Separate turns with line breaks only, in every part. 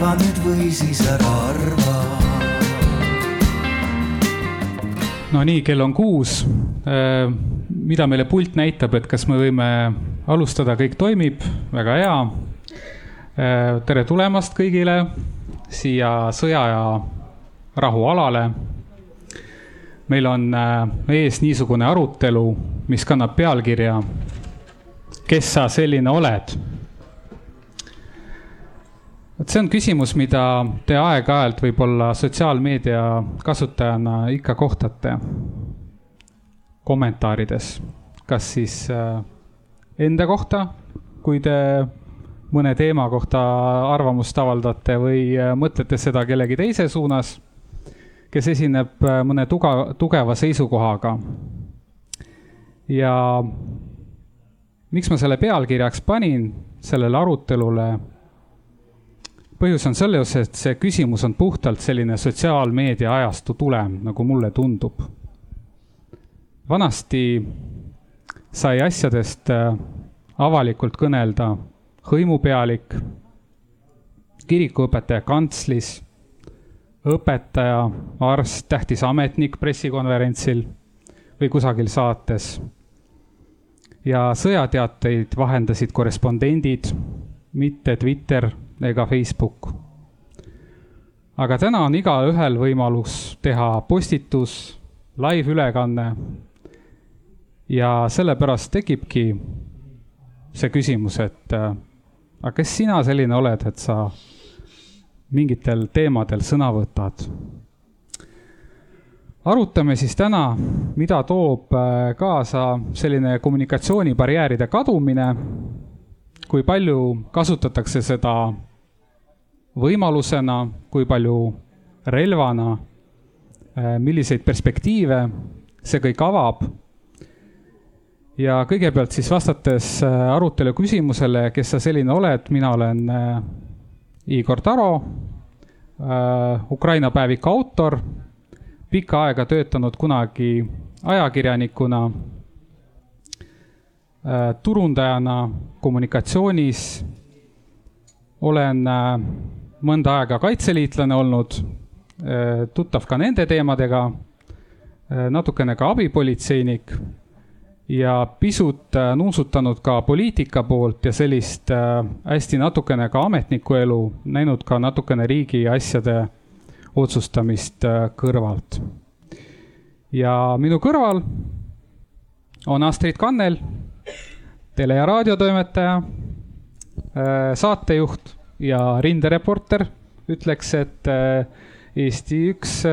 arva nüüd või siis ära arva.
no nii, kell on kuus. mida meile pult näitab, et kas me võime alustada, kõik toimib, väga hea. tere tulemast kõigile siia sõja ja rahu alale. meil on ees niisugune arutelu, mis kannab pealkirja kes sa selline oled? Vot see on küsimus, mida te aeg-ajalt võib-olla sotsiaalmeedia kasutajana ikka kohtate kommentaarides, kas siis äh, enda kohta, kui te mõne teema kohta arvamust avaldate või äh, mõtlete seda kellegi teise suunas, kes esineb äh, mõne tuga, tugeva seisukohaga. ja miks ma selle pealkirjaks panin sellele arutelule? Põhjus on selles, et see küsimus on puhtalt selline sotsiaalmeedia ajastu tulem, nagu mulle tundub. vanasti sai asjadest äh, avalikult kõnelda hõimupealik, kirikuõpetaja kantslis, õpetaja, arst, tähtis ametnik pressikonverentsil või kusagil saates ja sõjateateid vahendasid korrespondendid, mitte Twitter ega Facebook. aga täna on igaühel võimalus teha postitus, live-ülekanne. ja sellepärast tekibki see küsimus, et äh, aga kes sina selline oled, et sa mingitel teemadel sõna võtad arutame siis täna, mida toob äh, kaasa selline kommunikatsioonibarjääride kadumine, kui palju kasutatakse seda võimalusena, kui palju relvana, äh, milliseid perspektiive see kõik avab. ja kõigepealt siis vastates äh, arutelu küsimusele, kes sa selline oled, mina olen Igor Taro, Ukraina päeviku autor pikka aega töötanud kunagi ajakirjanikuna, äh, turundajana kommunikatsioonis. olen äh, mõnda aega kaitseliitlane olnud, äh, tuttav ka nende teemadega, natukene ka abipolitseinik ja pisut nuusutanud ka poliitika poolt ja sellist hästi natukene ka ametniku elu, näinud ka natukene riigi asjade otsustamist kõrvalt. ja minu kõrval on Astrid Kannel, tele- ja raadiotoimetaja, saatejuht ja rindereporter, ütleks, et äh, Eesti üks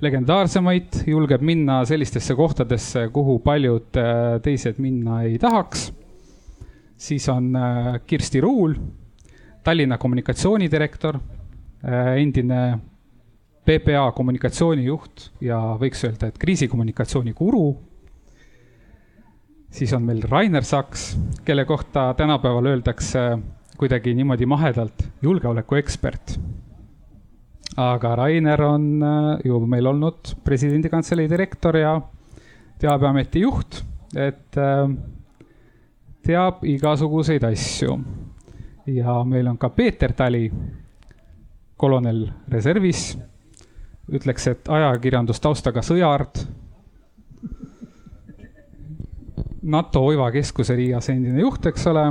legendaarsemaid, julgeb minna sellistesse kohtadesse, kuhu paljud teised minna ei tahaks. siis on Kirsti Ruul, Tallinna kommunikatsioonidirektor, endine PPA kommunikatsioonijuht ja võiks öelda, et kriisikommunikatsiooni guru. siis on meil Rainer Saks, kelle kohta tänapäeval öeldakse kuidagi niimoodi mahedalt julgeolekuekspert. aga Rainer on äh, ju meil olnud presidendi kantselei direktor ja teabeameti juht, et äh, teab igasuguseid asju. ja meil on ka Peeter Tali, kolonel reservis ütleks, et ajakirjandustaustaga sõjaart. NATO Oiva keskuse Riias endine juht, eks ole.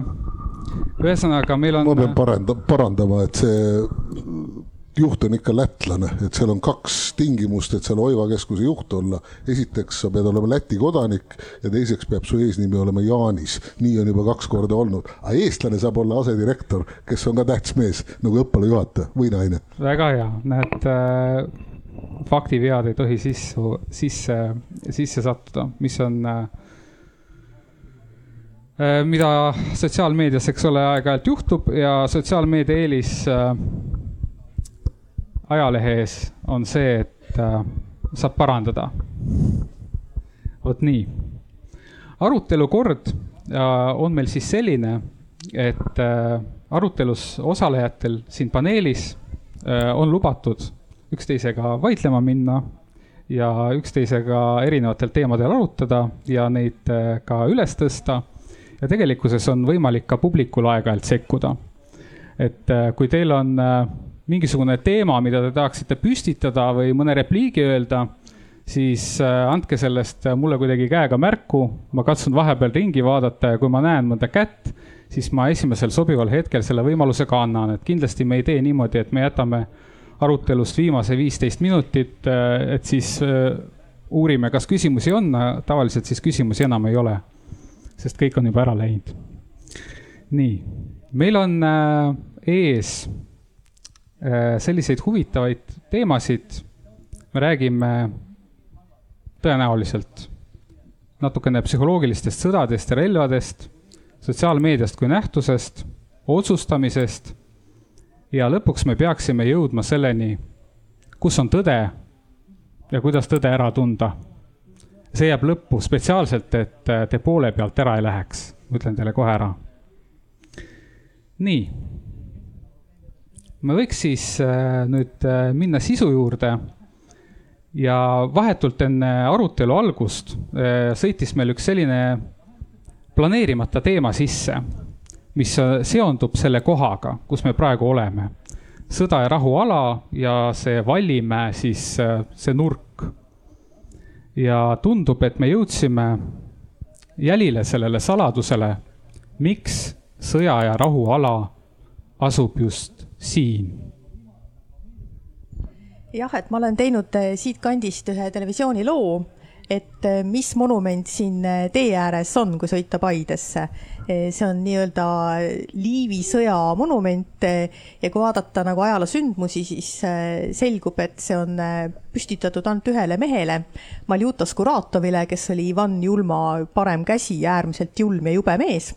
Ühesõnaga, meil on.
ma pean paranda-, parandama, et see juht on ikka lätlane, et seal on kaks tingimust, et seal Oiva keskuse juht olla. esiteks, sa pead olema Läti kodanik ja teiseks peab su eesnimi olema Jaanis. nii on juba kaks korda olnud, aga eestlane saab olla asedirektor, kes on ka tähtis mees nagu õppealajuhataja või naine.
väga hea, näed äh faktivead ei tohi sisse, sisse, sisse sattuda, mis on äh,, mida sotsiaalmeedias, eks ole, aeg-ajalt juhtub ja sotsiaalmeedia eelis äh, ajalehes on see, et äh, saab parandada. vot nii. arutelu kord äh, on meil siis selline, et äh, arutelus osalejatel siin paneelis äh, on lubatud üksteisega vaidlema minna ja üksteisega erinevatel teemadel arutada ja neid äh, ka üles tõsta. Ja tegelikkuses on võimalik ka publikul aeg-ajalt sekkuda. et äh, kui teil on äh, mingisugune teema, mida te tahaksite püstitada või mõne repliigi öelda, siis äh, andke sellest mulle kuidagi käega märku. ma katsun vahepeal ringi vaadata ja kui ma näen mõnda kätt, siis ma esimesel sobival hetkel selle võimaluse ka annan, et kindlasti me ei tee niimoodi, et me jätame arutelust viimase viisteist minutit, et siis uurime, kas küsimusi on, tavaliselt siis küsimusi enam ei ole, sest kõik on juba ära läinud. nii, meil on ees selliseid huvitavaid teemasid, me räägime tõenäoliselt natukene psühholoogilistest sõdadest ja relvadest, sotsiaalmeediast kui nähtusest, otsustamisest ja lõpuks me peaksime jõudma selleni, kus on tõde ja kuidas tõde ära tunda. See jääb lõppu spetsiaalselt, et te poole pealt ära ei läheks, ütlen teile kohe ära. nii. me võiks siis äh, nüüd äh, minna sisu juurde ja vahetult enne arutelu algust sõitis meil üks selline planeerimata teema sisse, mis seondub selle kohaga, kus me praegu oleme. sõda ja rahuala ja see Vallimäe, siis see nurk. Ja tundub, et me jõudsime jälile sellele saladusele, miks sõja ja rahuala asub just siin.
Jah, et ma olen teinud äh, siitkandist ühe televisiooniloo, et äh, mis monument siin äh, tee ääres on, kui sõita Paidesse. see on nii-öelda Liivi sõja monument ja kui vaadata nagu ajaloo sündmusi, siis selgub, et see on püstitatud ainult ühele mehele, Maljutas Kuratovile, kes oli Ivan Julma parem käsi, äärmiselt julm ja jube mees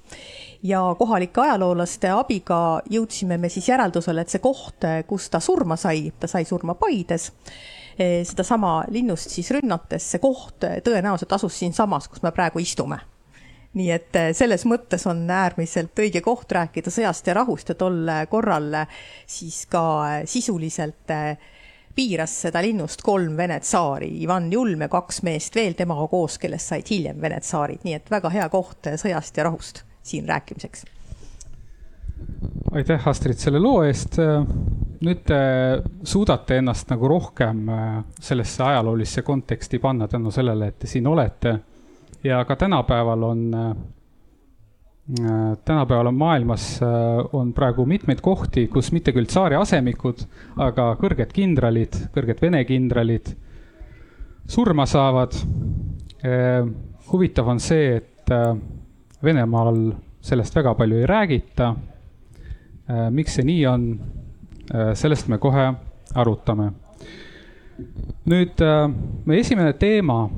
ja kohalike ajaloolaste abiga jõudsime me siis järeldusele, et see koht, kus ta surma sai, ta sai surma Paides, eh, sedasama linnust siis rünnates, see koht tõenäoliselt asus siinsamas, kus me praegu istume. Nii et eh, selles mõttes on äärmiselt õige koht rääkida sõjast ja rahust ja tol korral siis ka sisuliselt eh, piiras seda linnust kolm Vene tsaari, Ivan Julm ja kaks meest veel temaga koos, kellest said hiljem Vene tsaarid, nii et väga hea koht sõjast ja rahust siin rääkimiseks.
Aitäh, Astrid, selle loo eest. nüüd te suudate ennast nagu rohkem äh, sellesse ajaloolisse konteksti panna tänu sellele, et te siin olete. ja ka tänapäeval on, äh, tänapäeval on maailmas, äh, on praegu mitmeid kohti, kus mitte küll tsaari asemikud, aga kõrged kindralid, kõrged Vene kindralid surma saavad. huvitav on see, et Venemaal sellest väga palju ei räägita. Äh, miks see nii on, äh, sellest me kohe arutame. nüüd äh, meie esimene teema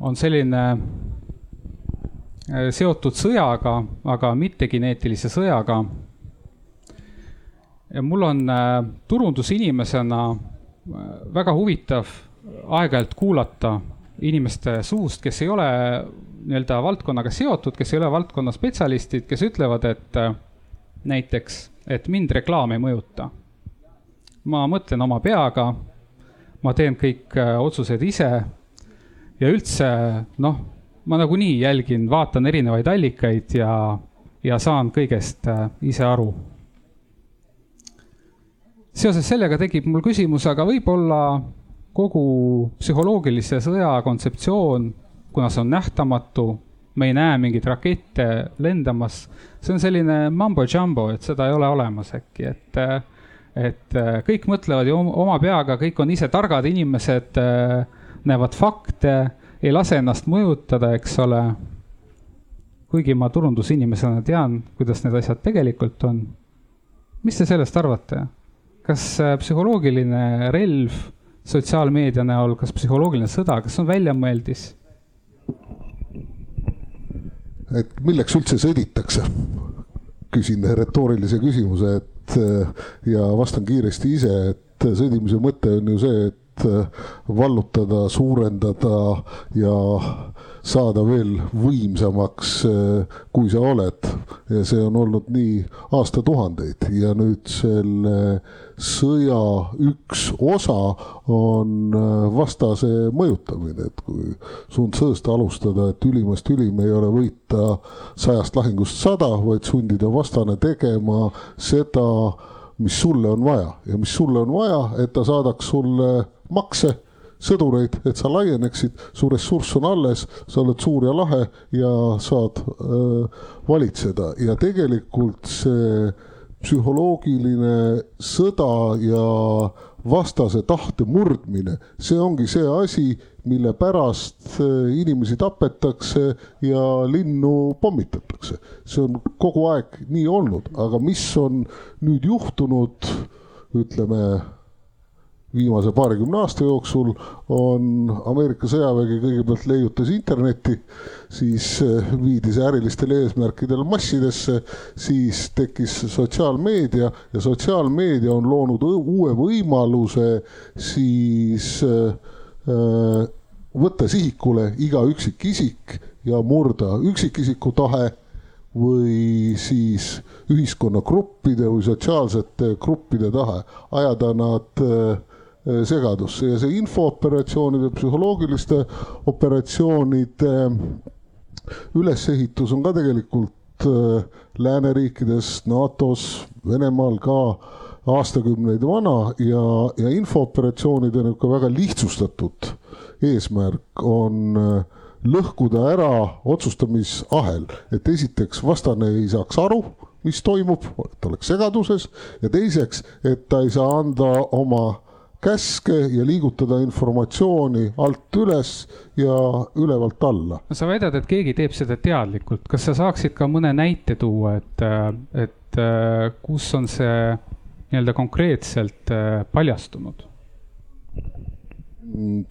on selline seotud sõjaga, aga mitte geneetilise sõjaga. ja mul on turundusinimesena väga huvitav aeg-ajalt kuulata inimeste suust, kes ei ole nii-öelda valdkonnaga seotud, kes ei ole valdkonna spetsialistid, kes ütlevad, et näiteks, et mind reklaam ei mõjuta. ma mõtlen oma peaga, ma teen kõik äh, otsused ise ja üldse noh, ma nagunii jälgin, vaatan erinevaid allikaid ja, ja saan kõigest äh, ise aru. seoses sellega tekib mul küsimus, aga võib-olla kogu psühholoogilise sõja kontseptsioon kuna see on nähtamatu, me ei näe mingeid rakette lendamas, see on selline mambo jumbo, et seda ei ole olemas äkki, et, et kõik mõtlevad ju oma peaga, kõik on ise targad inimesed, näevad fakte, ei lase ennast mõjutada, eks ole. kuigi ma turundusinimesena tean, kuidas need asjad tegelikult on. mis te sellest arvate? kas psühholoogiline relv sotsiaalmeedia näol, kas psühholoogiline sõda, kas see on väljamõeldis?
Et milleks üldse sõditakse? küsin retoorilise küsimuse, et ja vastan kiiresti ise, et sõdimise mõte on ju see, et vallutada, suurendada ja saada veel võimsamaks, kui sa oled. ja see on olnud nii aastatuhandeid. Ja nüüd selle sõja üks osa on äh, vastase mõjutamine, et kui Sun Tzu'st alustada, et ülimast ülim ei ole võita sajast lahingust sada, vaid sundida vastane tegema seda, mis sulle on vaja. Ja mis sulle on vaja, et ta saadaks sulle makse sõdureid, et sa laieneksid, su ressurss on alles, sa oled suur ja lahe ja saad äh, valitseda. Ja tegelikult see psühholoogiline sõda ja vastase tahte murdmine, see ongi see asi, mille pärast äh, inimesi tapetakse ja linnu pommitatakse. see on kogu aeg nii olnud, aga mis on nüüd juhtunud, ütleme viimase paarikümne aasta jooksul on Ameerika sõjavägi kõigepealt leiutas internetti, siis eh, viidi see ärilistel eesmärkidel massidesse, siis tekkis sotsiaalmeedia ja sotsiaalmeedia on loonud uue võimaluse siis äh, võtta sihikule iga üksikisik ja murda üksikisiku tahe või siis ühiskonnagruppide või sotsiaalsete gruppide tahe, ajada nad äh, Äh, segadusse ja see infooperatsioonide, psühholoogiliste operatsioonide ülesehitus on ka tegelikult äh, lääneriikides, NATO-s, Venemaal ka aastakümneid vana ja, ja infooperatsioonide niisugune väga lihtsustatud eesmärk on äh, lõhkuda ära otsustamisahel, et esiteks vastane ei saaks aru, mis toimub, et oleks segaduses ja teiseks, et ta ei saa anda oma käske ja liigutada informatsiooni alt üles ja ülevalt alla.
no sa väidad, et keegi teeb seda teadlikult, kas sa saaksid ka mõne näite tuua, et, et kus on see nii-öelda konkreetselt äh, paljastunud?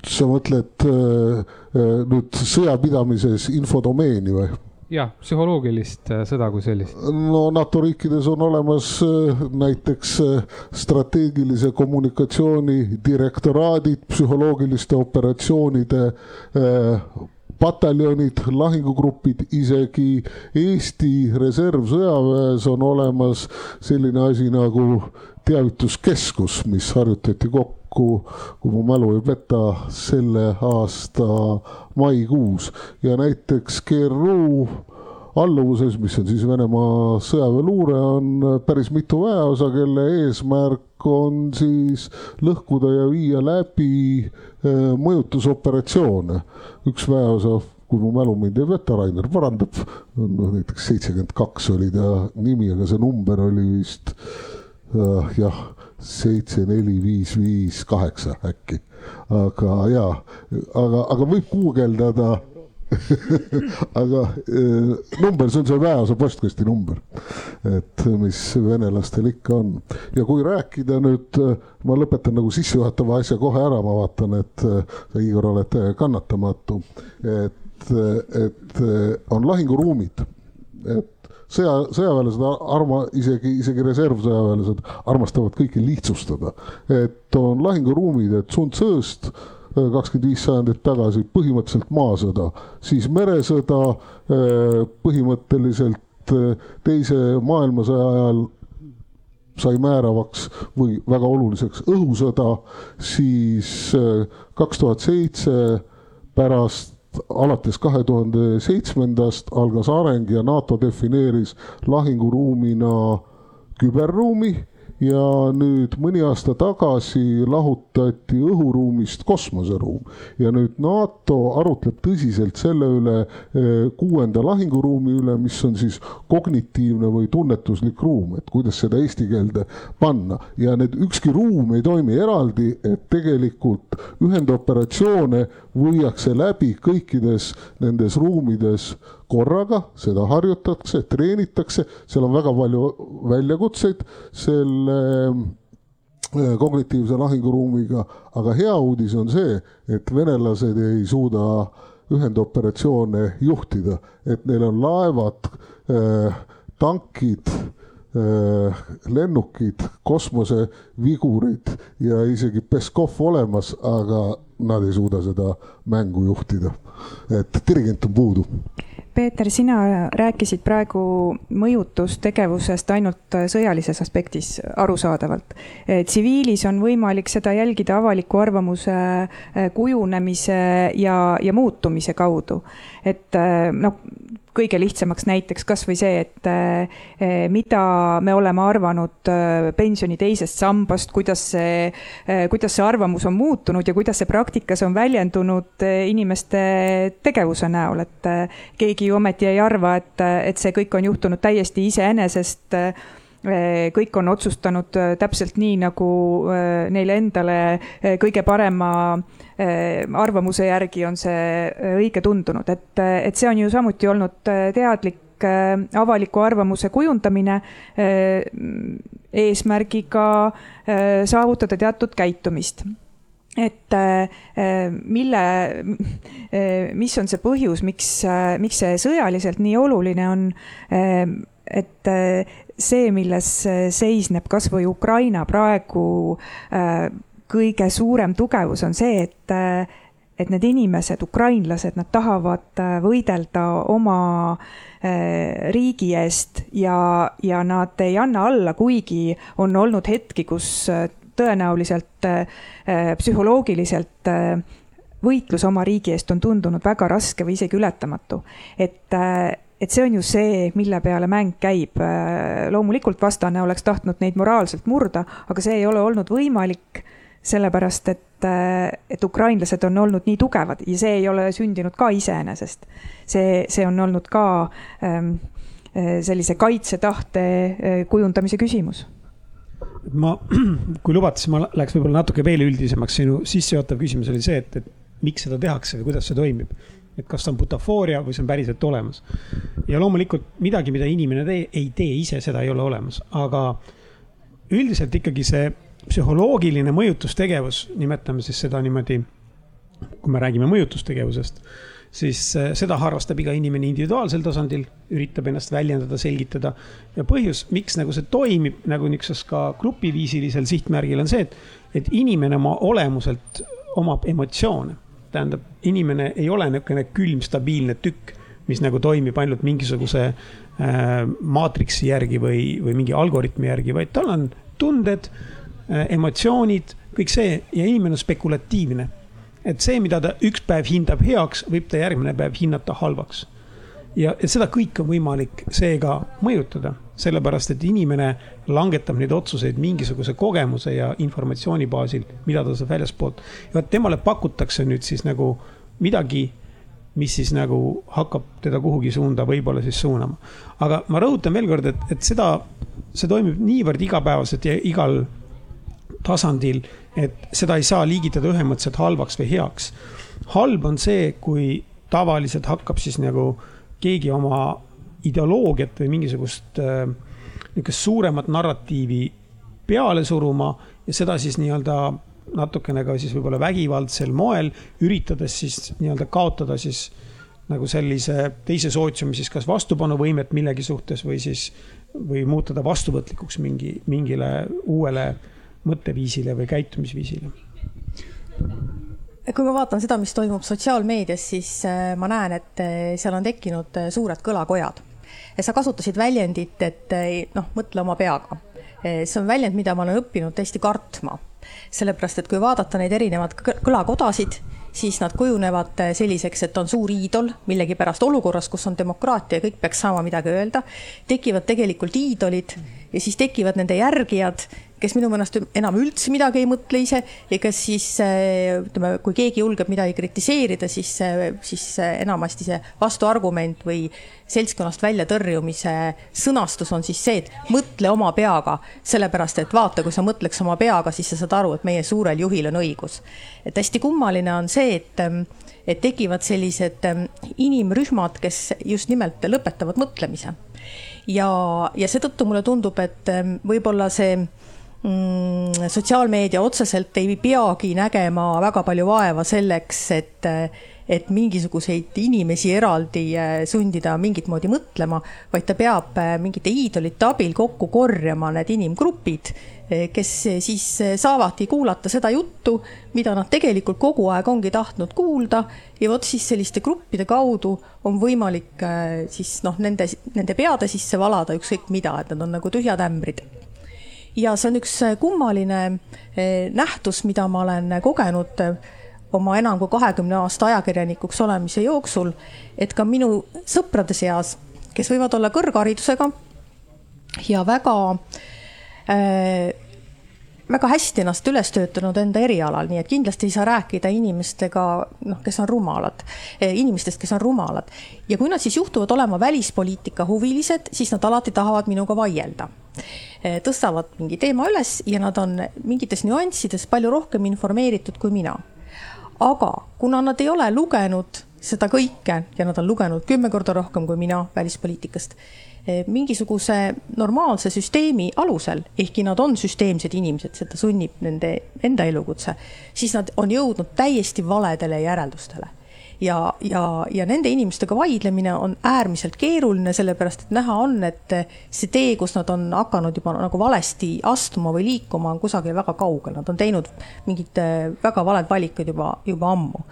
sa mõtled äh, äh, nüüd sõjapidamises infodomeeni või?
Jah, psühholoogilist äh, sõda kui sellist.
no NATO riikides on olemas äh, näiteks äh, strateegilise kommunikatsiooni direktoraadid, psühholoogiliste operatsioonide pataljonid, lahingugrupid, isegi Eesti reservsõjaväes on olemas selline asi nagu teavituskeskus, mis harjutati kokku, kui mu mälu ei peta, selle aasta maikuus ja näiteks GRU alluvuses, mis on siis Venemaa sõjaväeluure, on päris mitu väeosa, kelle eesmärk on siis lõhkuda ja viia läbi eh, mõjutusoperatsioone. üks väeosa kui mu mälu mind ei peta, Rainer parandab, noh näiteks seitsekümmend kaks oli ta nimi, aga see number oli vist uh, jah, seitse, neli, viis, viis, kaheksa äkki. aga jaa, aga, aga võib guugeldada aga äh, number, see on see väeosa postkasti number, et mis venelastel ikka on. ja kui rääkida nüüd, ma lõpetan nagu sissejuhatava asja kohe ära, ma vaatan, et sa, Igor, oled kannatamatu, et, et on lahinguruumid, et sõja, sõjaväelased arma-, isegi, isegi reservsõjaväelased armastavad kõike lihtsustada. et on lahinguruumid, et Sun Tzu'st äh, kakskümmend viis sajandit tagasi põhimõtteliselt maasõda, siis meresõda äh, põhimõtteliselt äh, teise maailmasõja ajal sai määravaks või väga oluliseks õhusõda, siis kaks tuhat seitse pärast alates kahe tuhande seitsmendast algas areng ja NATO defineeris lahinguruumina küberruumi ja nüüd mõni aasta tagasi lahutati õhuruumist kosmoseruum. Ja nüüd NATO arutleb tõsiselt selle üle eh, kuuenda lahinguruumi üle, mis on siis kognitiivne või tunnetuslik ruum, et kuidas seda eesti keelde panna. Ja need ükski ruum ei toimi eraldi, et tegelikult ühendoperatsioone viiakse läbi kõikides nendes ruumides korraga, seda harjutatakse, treenitakse, seal on väga palju väljakutseid selle äh, kognitiivse lahinguruumiga, aga hea uudis on see, et venelased ei suuda ühendoperatsioone juhtida, et neil on laevad, äh, tankid, lennukid, kosmosevigurid ja isegi Peskov olemas, aga nad ei suuda seda mängu juhtida. et dirigent on puudu
Peeter, sina rääkisid praegu mõjutustegevusest ainult sõjalises aspektis, arusaadavalt. tsiviilis on võimalik seda jälgida avaliku arvamuse eh, kujunemise ja, ja muutumise kaudu. et eh, noh, kõige lihtsamaks näiteks kasvõi see, et eh, mida me oleme arvanud eh, pensioni teisest sambast, kuidas see, eh, kuidas see arvamus on muutunud ja kuidas see praktikas on väljendunud inimeste tegevuse näol, et keegi ju ometi ei arva, et, et see kõik on juhtunud täiesti iseenesest kõik on otsustanud täpselt nii, nagu neile endale kõige parema arvamuse järgi on see õige tundunud, et, et see on ju samuti olnud teadlik avaliku arvamuse kujundamine eesmärgiga saavutada teatud käitumist. Et mille, mis on see põhjus, miks, miks see sõjaliselt nii oluline on, et see, milles seisneb kasvõi Ukraina praegu kõige suurem tugevus on see, et, et need inimesed, ukrainlased, nad tahavad võidelda oma riigi eest ja, ja nad ei anna alla, kuigi on olnud hetki, kus tõenäoliselt psühholoogiliselt võitlus oma riigi eest on tundunud väga raske või isegi ületamatu. et et see on ju see, mille peale mäng käib. loomulikult vastane oleks tahtnud neid moraalselt murda, aga see ei ole olnud võimalik, sellepärast et, et ukrainlased on olnud nii tugevad ja see ei ole sündinud ka iseenesest. see, see on olnud ka ähm, sellise kaitsetahte äh, kujundamise küsimus
ma, kui lubate, siis ma läheks võib-olla natuke veel üldisemaks, sinu sissejuhatav küsimus oli see, et, et miks seda tehakse või kuidas see toimib et kas see on butafooria või see on päriselt olemas. ja loomulikult midagi, mida inimene tee, ei tee ise, seda ei ole olemas, aga üldiselt ikkagi see psühholoogiline mõjutustegevus, nimetame siis seda niimoodi, kui me räägime mõjutustegevusest, siis äh, seda harrastab iga inimene individuaalsel tasandil, üritab ennast väljendada, selgitada. ja põhjus, miks nagu see toimib nagu niisuguses ka grupiviisilisel sihtmärgil on see, et, et inimene oma olemuselt omab emotsioone tähendab, inimene ei ole niisugune külm, stabiilne tükk, mis nagu toimib ainult mingisuguse äh, maatriksi järgi või, või mingi algoritmi järgi, vaid tal on tunded äh,, emotsioonid, kõik see ja inimene on spekulatiivne. et see, mida ta üks päev hindab heaks, võib ta järgmine päev hinnata halvaks. Ja, ja seda kõike on võimalik seega mõjutada sellepärast et inimene langetab neid otsuseid mingisuguse kogemuse ja informatsiooni baasil, mida ta saab väljaspoolt. ja vot temale pakutakse nüüd siis nagu midagi, mis siis nagu hakkab teda kuhugi suunda võib-olla siis suunama. aga ma rõhutan veel kord, et, et seda, see toimib niivõrd igapäevaselt ja igal tasandil, et seda ei saa liigitada ühemõtteliselt halvaks või heaks. halb on see, kui tavaliselt hakkab siis nagu keegi oma ideoloogiat või mingisugust äh, niisugust suuremat narratiivi peale suruma ja seda siis nii-öelda natukene ka siis võib-olla vägivaldsel moel, üritades siis nii-öelda kaotada siis nagu sellise teise sootsiumi siis kas vastupanuvõimet millegi suhtes või siis, või muuta ta vastuvõtlikuks mingi, mingile uuele mõtteviisile või käitumisviisile
kui ma vaatan seda, mis toimub sotsiaalmeedias, siis äh, ma näen, et äh, seal on tekkinud suured kõlakojad sa kasutasid väljendit, et noh, mõtle oma peaga. See on väljend, mida ma olen õppinud tõesti kartma. sellepärast, et kui vaadata neid erinevaid kõlakodasid, siis nad kujunevad selliseks, et on suur iidol millegipärast olukorras, kus on demokraatia ja kõik peaks saama midagi öelda, tekivad tegelikult iidolid ja siis tekivad nende järgijad kes minu meelest enam üldse midagi ei mõtle ise ja kes siis ütleme, kui keegi julgeb midagi kritiseerida, siis, siis enamasti see vastuargument või seltskonnast väljatõrjumise sõnastus on siis see, et mõtle oma peaga, sellepärast et vaata, kui sa mõtleks oma peaga, siis sa saad aru, et meie suurel juhil on õigus. et hästi kummaline on see, et, et tekivad sellised inimrühmad, kes just nimelt lõpetavad mõtlemise ja, ja seetõttu mulle tundub, et võib-olla see sotsiaalmeedia otseselt ei peagi nägema väga palju vaeva selleks, et, et mingisuguseid inimesi eraldi äh, sundida mingit moodi mõtlema, vaid ta peab äh, mingite iidolite abil kokku korjama need inimgrupid, äh, kes siis saavadki kuulata seda juttu, mida nad tegelikult kogu aeg ongi tahtnud kuulda. Ja vot siis selliste gruppide kaudu on võimalik siis noh, nende, nende peade sisse valada ükskõik mida, et nad on nagu tühjad ämbrid ja see on üks äh, kummaline äh, nähtus, mida ma olen kogenud äh, oma enam kui kahekümne aasta ajakirjanikuks olemise jooksul, et ka minu sõprade seas, kes võivad olla kõrgharidusega ja väga äh, väga hästi ennast üles töötanud enda erialal, nii et kindlasti ei saa rääkida inimestega, noh, kes on rumalad, eh, inimestest, kes on rumalad. ja kui nad siis juhtuvad olema välispoliitika huvilised, siis nad alati tahavad minuga vaielda. Eh, tõstavad mingi teema üles ja nad on mingites nüanssides palju rohkem informeeritud kui mina. aga kuna nad ei ole lugenud seda kõike ja nad on lugenud kümme korda rohkem kui mina välispoliitikast mingisuguse normaalse süsteemi alusel, ehkki nad on süsteemsed inimesed, seda sunnib nende enda elukutse, siis nad on jõudnud täiesti valedele järeldustele ja, ja, ja nende inimestega vaidlemine on äärmiselt keeruline, sellepärast et näha on, et see tee, kus nad on hakanud juba nagu valesti astuma või liikuma, on kusagil väga kaugel, nad on teinud mingid äh, väga valed valikud juba, juba ammu.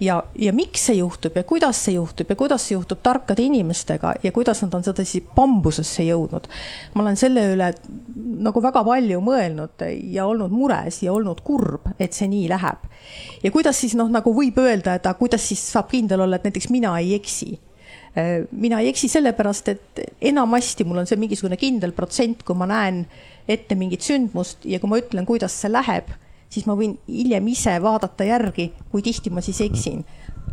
ja, ja miks see juhtub ja kuidas see juhtub ja kuidas see juhtub tarkade inimestega ja kuidas nad on sedasi bambusesse jõudnud. ma olen selle üle nagu väga palju mõelnud ja olnud mures ja olnud kurb, et see nii läheb. ja kuidas siis noh, nagu võib öelda, et aga kuidas siis saab kindel olla, et näiteks mina ei eksi äh, mina ei eksi sellepärast, et enamasti mul on see mingisugune kindel protsent, kui ma näen ette mingit sündmust ja kui ma ütlen, kuidas see läheb, siis ma võin hiljem ise vaadata järgi, kui tihti ma siis eksin.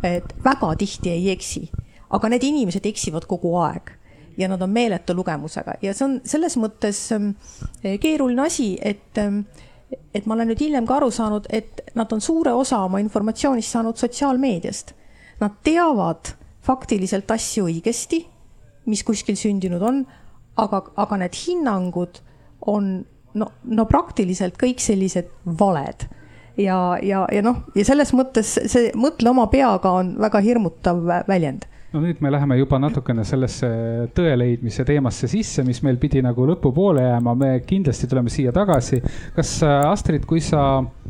et väga tihti ei eksi, aga need inimesed eksivad kogu aeg ja nad on meeletu lugemusega ja see on selles mõttes ähm, keeruline asi, et ähm, et ma olen nüüd hiljem ka aru saanud, et nad on suure osa oma informatsioonist saanud sotsiaalmeediast. Nad teavad faktiliselt asju õigesti, mis kuskil sündinud on, aga, aga need hinnangud on no, no praktiliselt kõik sellised valed. Ja, ja, ja noh, ja selles mõttes see mõtle oma peaga on väga hirmutav väljend.
No nüüd me läheme juba natukene sellesse tõe leidmise teemasse sisse, mis meil pidi nagu lõpupoole jääma, me kindlasti tuleme siia tagasi. kas Astrid, kui sa, äh,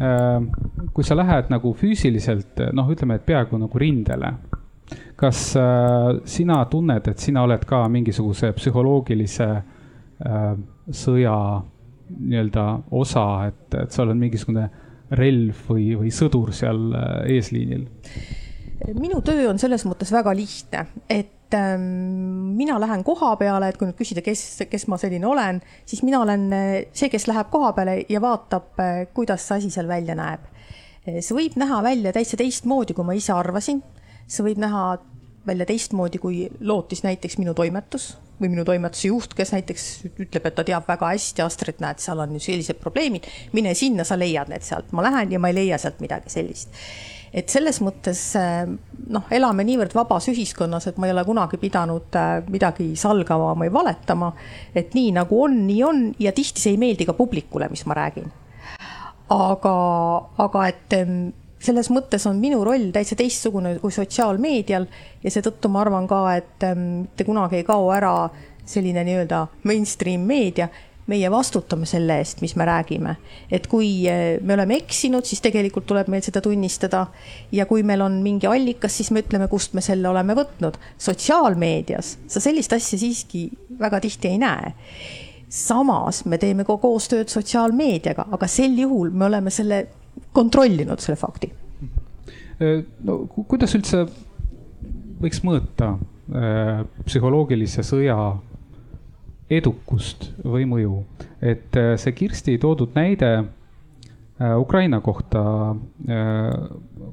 kui sa lähed nagu füüsiliselt, noh, ütleme, et peaaegu nagu rindele, kas äh, sina tunned, et sina oled ka mingisuguse psühholoogilise sõja nii-öelda osa, et, et sa oled mingisugune relv või, või sõdur seal eesliinil?
minu töö on selles mõttes väga lihtne, et ähm, mina lähen koha peale, et kui nüüd küsida, kes, kes ma selline olen, siis mina olen äh, see, kes läheb koha peale ja vaatab, äh, kuidas see asi seal välja näeb. Äh, see võib näha välja täitsa teistmoodi, kui ma ise arvasin. see võib näha välja teistmoodi, kui lootis näiteks minu toimetus või minu toimetuse juht, kes näiteks ütleb, et ta teab väga hästi, Astrid, näed, seal on ju sellised probleemid, mine sinna, sa leiad need sealt. ma lähen ja ma ei leia sealt midagi sellist et selles mõttes äh, noh, elame niivõrd vabas ühiskonnas, et ma ei ole kunagi pidanud äh, midagi salgama või valetama. et nii nagu on, nii on ja tihti see ei meeldi ka publikule, mis ma räägin. aga, aga et selles mõttes on minu roll täitsa teistsugune kui sotsiaalmeedial ja seetõttu ma arvan ka, et mitte kunagi ei kao ära selline nii-öelda mainstream meedia meie vastutame selle eest, mis me räägime. et kui eh, me oleme eksinud, siis tegelikult tuleb meil seda tunnistada. ja kui meil on mingi allikas, siis me ütleme, kust me selle oleme võtnud. sotsiaalmeedias sa sellist asja siiski väga tihti ei näe. samas me teeme ka koostööd sotsiaalmeediaga, aga sel juhul me oleme selle kontrollinud, selle fakti.
Äh, no kuidas üldse võiks mõõta äh, psühholoogilise sõja edukust või mõju. et äh, see Kirsti toodud näide äh, Ukraina kohta äh,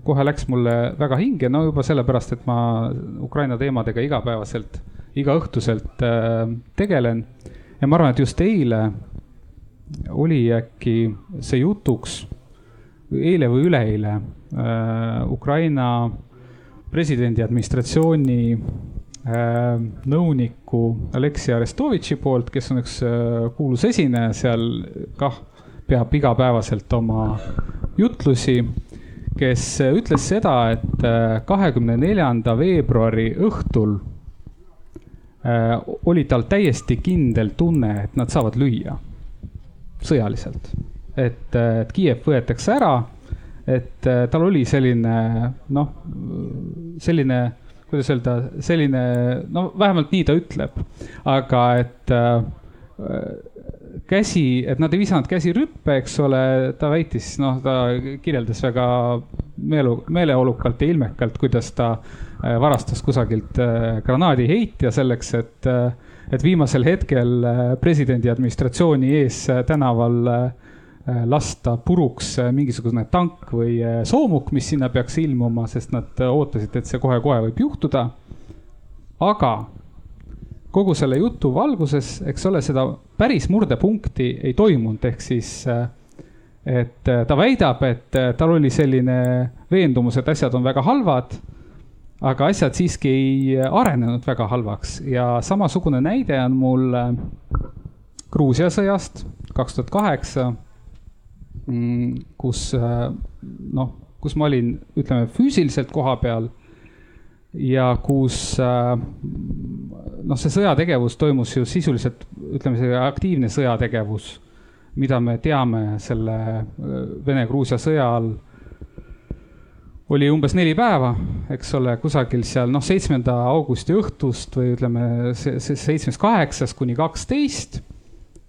kohe läks mulle väga hinge, no juba sellepärast, et ma Ukraina teemadega igapäevaselt, igaõhtuselt tegelen. ja ma arvan, et just eile oli äkki see jutuks, eile või üleeile, Ukraina presidendi administratsiooni nõuniku Aleksei Arestovitši poolt, kes on üks äh, kuulus esineja seal, kah peab igapäevaselt oma jutlusi, kes ütles seda, et äh, kahekümne neljanda veebruari õhtul oli tal täiesti kindel tunne, et nad saavad lüüa sõjaliselt. et, et Kiiev võetakse ära, et tal oli selline noh, selline kuidas öelda, selline, no vähemalt nii ta ütleb, aga et äh, käsi, et nad ei visanud käsi rüppe, eks ole, ta väitis, noh, ta kirjeldas väga meelu, meeleolukalt ja ilmekalt, kuidas ta äh, varastas kusagilt äh, granaadiheitja selleks, et, et viimasel hetkel presidendi administratsiooni ees tänaval lasta puruks mingisugune tank või soomuk, mis sinna peaks ilmuma, sest nad ootasid, et see kohe-kohe võib juhtuda. aga kogu selle jutu valguses, eks ole, seda päris murdepunkti ei toimunud, ehk siis äh, et äh, ta väidab, et äh, tal oli selline veendumus, et asjad on väga halvad. aga asjad siiski ei arenenud väga halvaks ja samasugune näide on mul äh, Gruusia sõjast kaks tuhat kaheksa. Mm, kus noh, kus ma olin, ütleme füüsiliselt koha peal ja kus noh, see sõjategevus toimus ju sisuliselt, ütleme, see aktiivne sõjategevus mida me teame selle äh, Vene-Gruusia sõja all, oli umbes neli päeva, eks ole, kusagil seal noh, seitsmenda augusti õhtust või ütleme, see, see seitsmest kaheksast kuni kaksteist.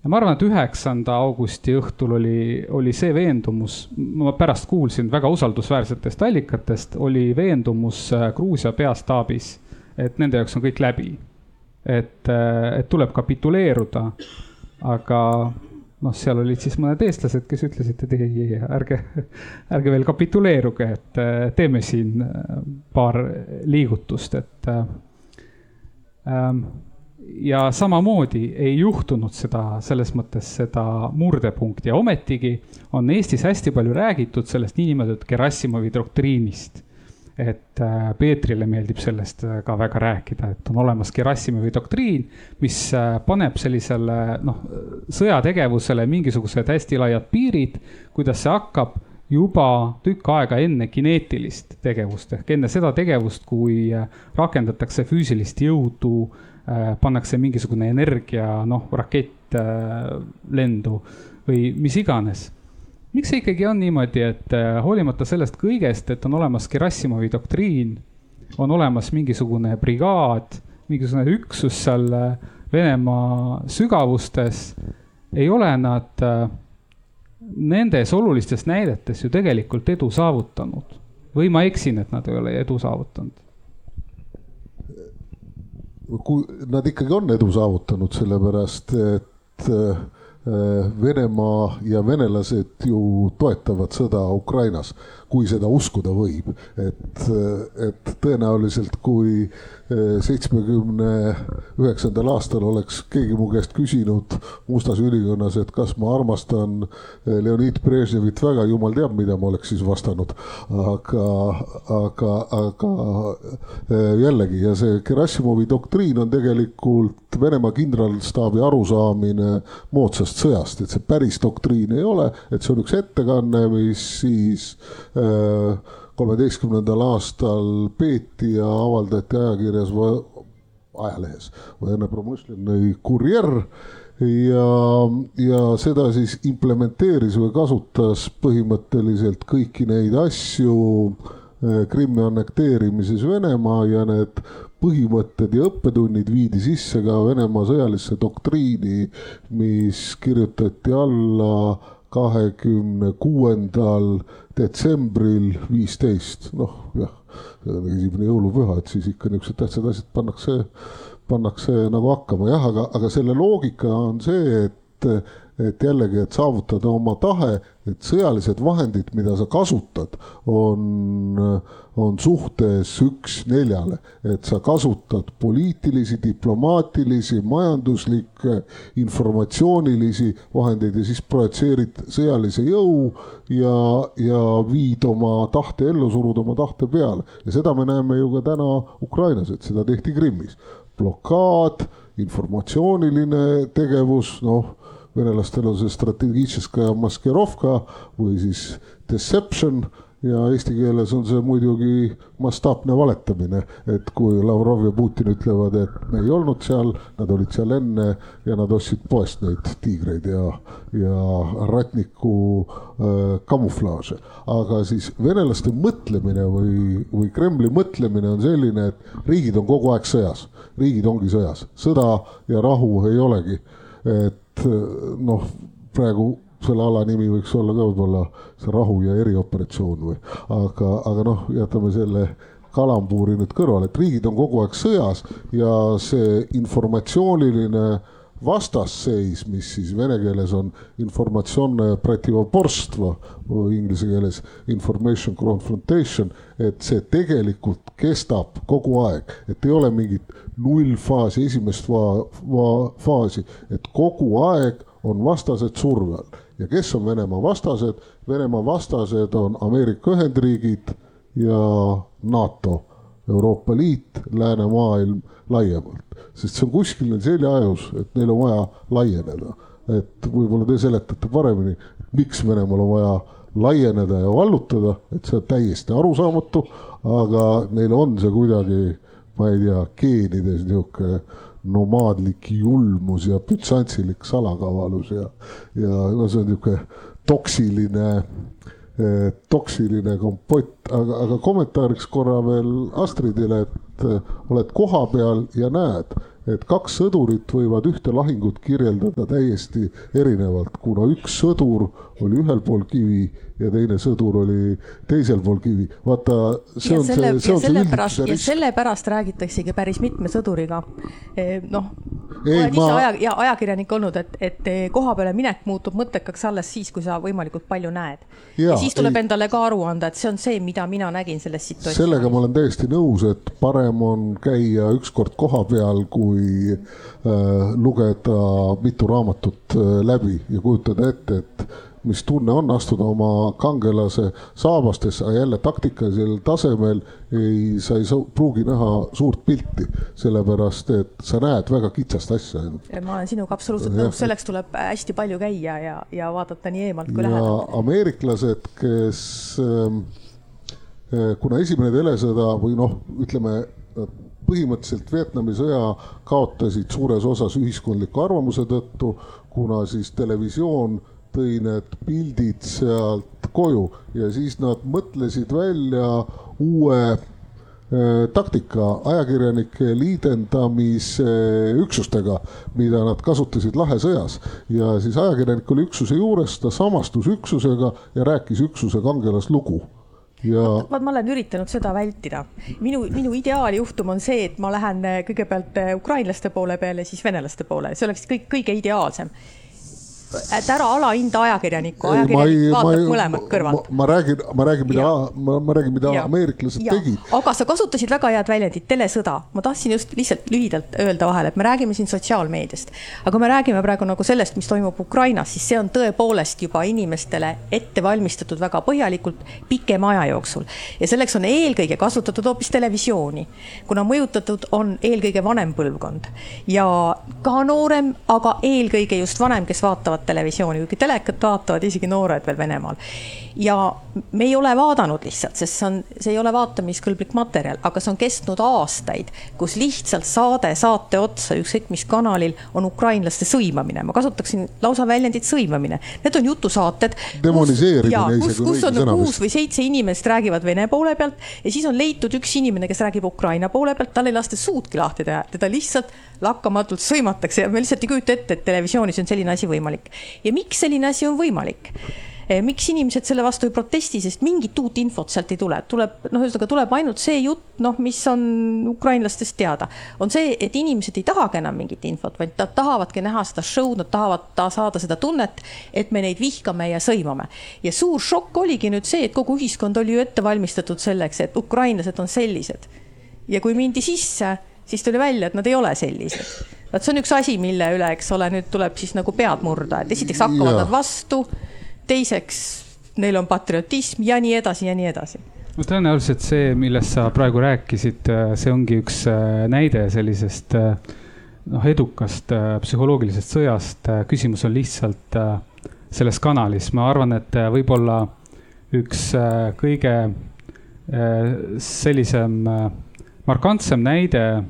Ja ma arvan, et üheksanda augusti õhtul oli, oli see veendumus, ma pärast kuulsin väga usaldusväärsetest allikatest, oli veendumus äh, Gruusia peastaabis, et nende jaoks on kõik läbi. et, äh, et tuleb kapituleeruda, aga noh, seal olid siis mõned eestlased, kes ütlesid, et ei, ei, ärge, ärge veel kapituleeruge, et äh, teeme siin paar liigutust, et. Äh, ähm, ja samamoodi ei juhtunud seda, selles mõttes seda murdepunkti. Ja ometigi on Eestis hästi palju räägitud sellest niinimetatud Gerassimovi doktriinist et äh, Peetrile meeldib sellest äh, ka väga rääkida, et on olemas Gerassimovi doktriin, mis äh, paneb sellisele noh, sõjategevusele mingisugused hästi laiad piirid, kuidas see hakkab juba tükk aega enne kineetilist tegevust. Ehk enne seda tegevust, kui rakendatakse füüsilist jõudu, pannakse mingisugune energia, noh, rakett lendu või mis iganes miks see ikkagi on niimoodi, et äh, hoolimata sellest kõigest, et on olemas Gerassimovi doktriin, on olemas mingisugune brigaad, mingisugune üksus seal äh, Venemaa sügavustes, ei ole nad äh, nendes olulistes näidetes ju tegelikult edu saavutanud või ma eksin, et nad ei ole edu saavutanud?
Nad ikkagi on edu saavutanud, sellepärast et Äh, Venemaa ja venelased ju toetavad sõda Ukrainas, kui seda uskuda võib. et, et tõenäoliselt, kui äh, seitsmekümne üheksandal aastal oleks keegi mu käest küsinud Mustas ülikonnas, et kas ma armastan äh, Leonid Brežnevit väga, jumal teab, mida ma oleks siis vastanud. aga, aga, aga jällegi ja see Gerassimovi doktriin on tegelikult Venemaa kindralstaabi arusaamine moodsast sõjast, et see päris doktriin ei ole, et see on üks ettekanne, mis siis kolmeteistkümnendal aastal peeti ja avaldati ajakirjas, ajalehes, Vene Promõšleni Kurjer ja, ja seda siis implementeeris või kasutas põhimõtteliselt kõiki neid asju äh, Krimmi annekteerimises Venemaa ja need põhimõtted ja õppetunnid viidi sisse ka Venemaa sõjalisse doktriini, mis kirjutati alla kahekümne kuuendal detsembril viisteist, noh jah, esimene jõulupüha, et siis ikka niisugused tähtsad asjad pannakse, pannakse nagu hakkama jah, aga, aga selle loogika on see, et et jällegi, et saavutada oma tahe, et sõjalised vahendid, mida sa kasutad, on, on suhtes üks neljale, et sa kasutad poliitilisi, diplomaatilisi, majanduslikke, informatsioonilisi vahendeid ja siis projitseerid sõjalise jõu ja, ja viid oma tahte ellu, surud oma tahte peale ja seda me näeme ju ka täna Ukrainas, et seda tehti Krimmis. blokaad, informatsiooniline tegevus, noh venelastel on see strateegitšeskaja maskirovka või siis deception ja eesti keeles on see muidugi mastaapne valetamine, et kui Lavrov ja Putin ütlevad, et me ei olnud seal, nad olid seal enne ja nad ostsid poest neid tiigreid ja, ja ratniku äh, kamuflaaže. aga siis venelaste mõtlemine või, või Kremli mõtlemine on selline, et riigid on kogu aeg sõjas, riigid ongi sõjas, sõda ja rahu ei olegi. Et noh, praegu selle ala nimi võiks olla ka võib-olla see rahu ja erioperatsioon või, aga, aga noh, jätame selle kalambuuri nüüd kõrvale, et riigid on kogu aeg sõjas ja see informatsiooniline vastasseis, mis siis vene keeles on informatsioon protivoborstva või inglise keeles information confrontation, et see tegelikult kestab kogu aeg, et ei ole mingit nullfaasi, esimest va, va, faasi, et kogu aeg on vastased surve all. Ja kes on Venemaa vastased? Venemaa vastased on Ameerika Ühendriigid ja NATO, Euroopa Liit, läänemaailm laiemalt, sest see on kuskil neil seljaajus, et neil on vaja laieneda. et võib-olla te seletate paremini, miks Venemaal on vaja laieneda ja vallutada, et see on täiesti arusaamatu, aga neil on see kuidagi, ma ei tea, geenides niisugune nomaadlik julmus ja bütsantsilik salakavalus ja, ja no see on niisugune toksiline eh, toksiline kompott, aga, aga kommentaariks korra veel Astridile, et eh, oled kohapeal ja näed, et kaks sõdurit võivad ühte lahingut kirjeldada täiesti erinevalt, kuna üks sõdur oli ühel pool kivi ja teine sõdur oli teisel pool kivi. vaata, see
ja
on
selle,
see, see on see üldise risk.
sellepärast räägitaksegi päris mitme sõduriga. noh,
Ei,
oled ise
ma-
aja, ja ajakirjanik olnud, et, et koha peale minek muutub mõttekaks alles siis, kui sa võimalikult palju näed. ja siis tuleb
ei-
endale ka aru anda, et see on see, mida mina nägin selles situatsioonis.
sellega ma olen täiesti nõus, et parem on käia ükskord koha peal, kui äh, lugeda mitu raamatut äh, läbi ja kujutada ette, et mis tunne on astuda oma kangelase saabastesse, aga jälle taktikalisel tasemel ei, sa ei pruugi näha suurt pilti, sellepärast et sa näed väga kitsast asja
ma olen sinuga absoluutselt nõus, selleks tuleb hästi palju käia ja, ja vaadata nii eemalt kui lähedalt.
ameeriklased, kes ähm, äh, kuna esimene telesõda või noh, ütleme põhimõtteliselt Vietnami sõja kaotasid suures osas ühiskondliku arvamuse tõttu, kuna siis televisioon tõi need pildid sealt koju ja siis nad mõtlesid välja uue äh, taktika ajakirjanike liidendamise üksustega, mida nad kasutasid lahesõjas. ja siis ajakirjanik oli üksuse juures, ta samastus üksusega ja rääkis üksuse kangelaslugu ja
vaat ma olen üritanud seda vältida. minu, minu ideaaljuhtum on see, et ma lähen eh, kõigepealt eh, ukrainlaste poole peale, siis venelaste poole, see oleks kõik kõige ideaalsem. Et ära alahinda ajakirjanikku,
Ei, ei-
ajakirjanik
ma
vaatab
ei-
mõlemat kõrvalt.
ma- räägin, ma räägin, mida ma, ma räägin, mida
Jaa.
ameeriklased
Jaa.
tegid.
aga sa kasutasid väga head väljendit, telesõda. ma tahtsin just lihtsalt lühidalt öelda vahele, et me räägime siin sotsiaalmeediast, aga me räägime praegu nagu sellest, mis toimub Ukrainas, siis see on tõepoolest juba inimestele ette valmistatud väga põhjalikult pikema aja jooksul. ja selleks on eelkõige kasutatud hoopis televisiooni, kuna mõjutatud on eelkõige vanem põlvkond ja ka noorem, aga eelkõige just vanem, kes vaatavad televisiooni, kuigi telekat vaatavad isegi noored veel Venemaal. Ja me ei ole vaadanud lihtsalt, sest see on, see ei ole vaatamiskõlblik materjal, aga see on kestnud aastaid, kus lihtsalt saade saate otsa, ükskõik mis kanalil, on ukrainlaste sõimamine. ma kasutaksin lausa väljendit sõimamine. Need on jutusaated.
Demoniseerimine
kus, kus on kuus või seitse inimest räägivad vene poole pealt ja siis on leitud üks inimene, kes räägib Ukraina poole pealt, tal ei lasta suudki lahti teha, teda lihtsalt lakkamatult sõimatakse ja me lihtsalt ei kujuta ette, et televisioonis on selline asi võimalik. ja miks selline asi on võimalik? Eh, miks inimesed selle vastu ei protesti, sest mingit uut infot sealt ei tule, tuleb, noh, ühesõnaga tuleb ainult see jutt, noh, mis on ukrainlastest teada. on see, et inimesed ei tahagi enam mingit infot, vaid nad tahavadki näha seda show'd, nad tahavad ta saada seda tunnet, et me neid vihkame ja sõimame. ja suur šokk oligi nüüd see, et kogu ühiskond oli ju ette valmistatud selleks, et ukrainlased on sellised. ja kui mindi sisse, siis tuli välja, et nad ei ole sellised. vot see on üks asi, mille üle, eks ole, nüüd tuleb siis nagu pead murda, et esiteks hakkavad
Jaa.
nad vastu teiseks neil on patriotism ja nii edasi ja nii edasi.
no tõenäoliselt see, millest sa praegu rääkisid, see ongi üks äh, näide sellisest äh, noh, edukast äh, psühholoogilisest sõjast. küsimus on lihtsalt äh, selles kanalis, ma arvan, et äh, võib-olla üks äh, kõige äh, sellisem äh, markantsem näide äh,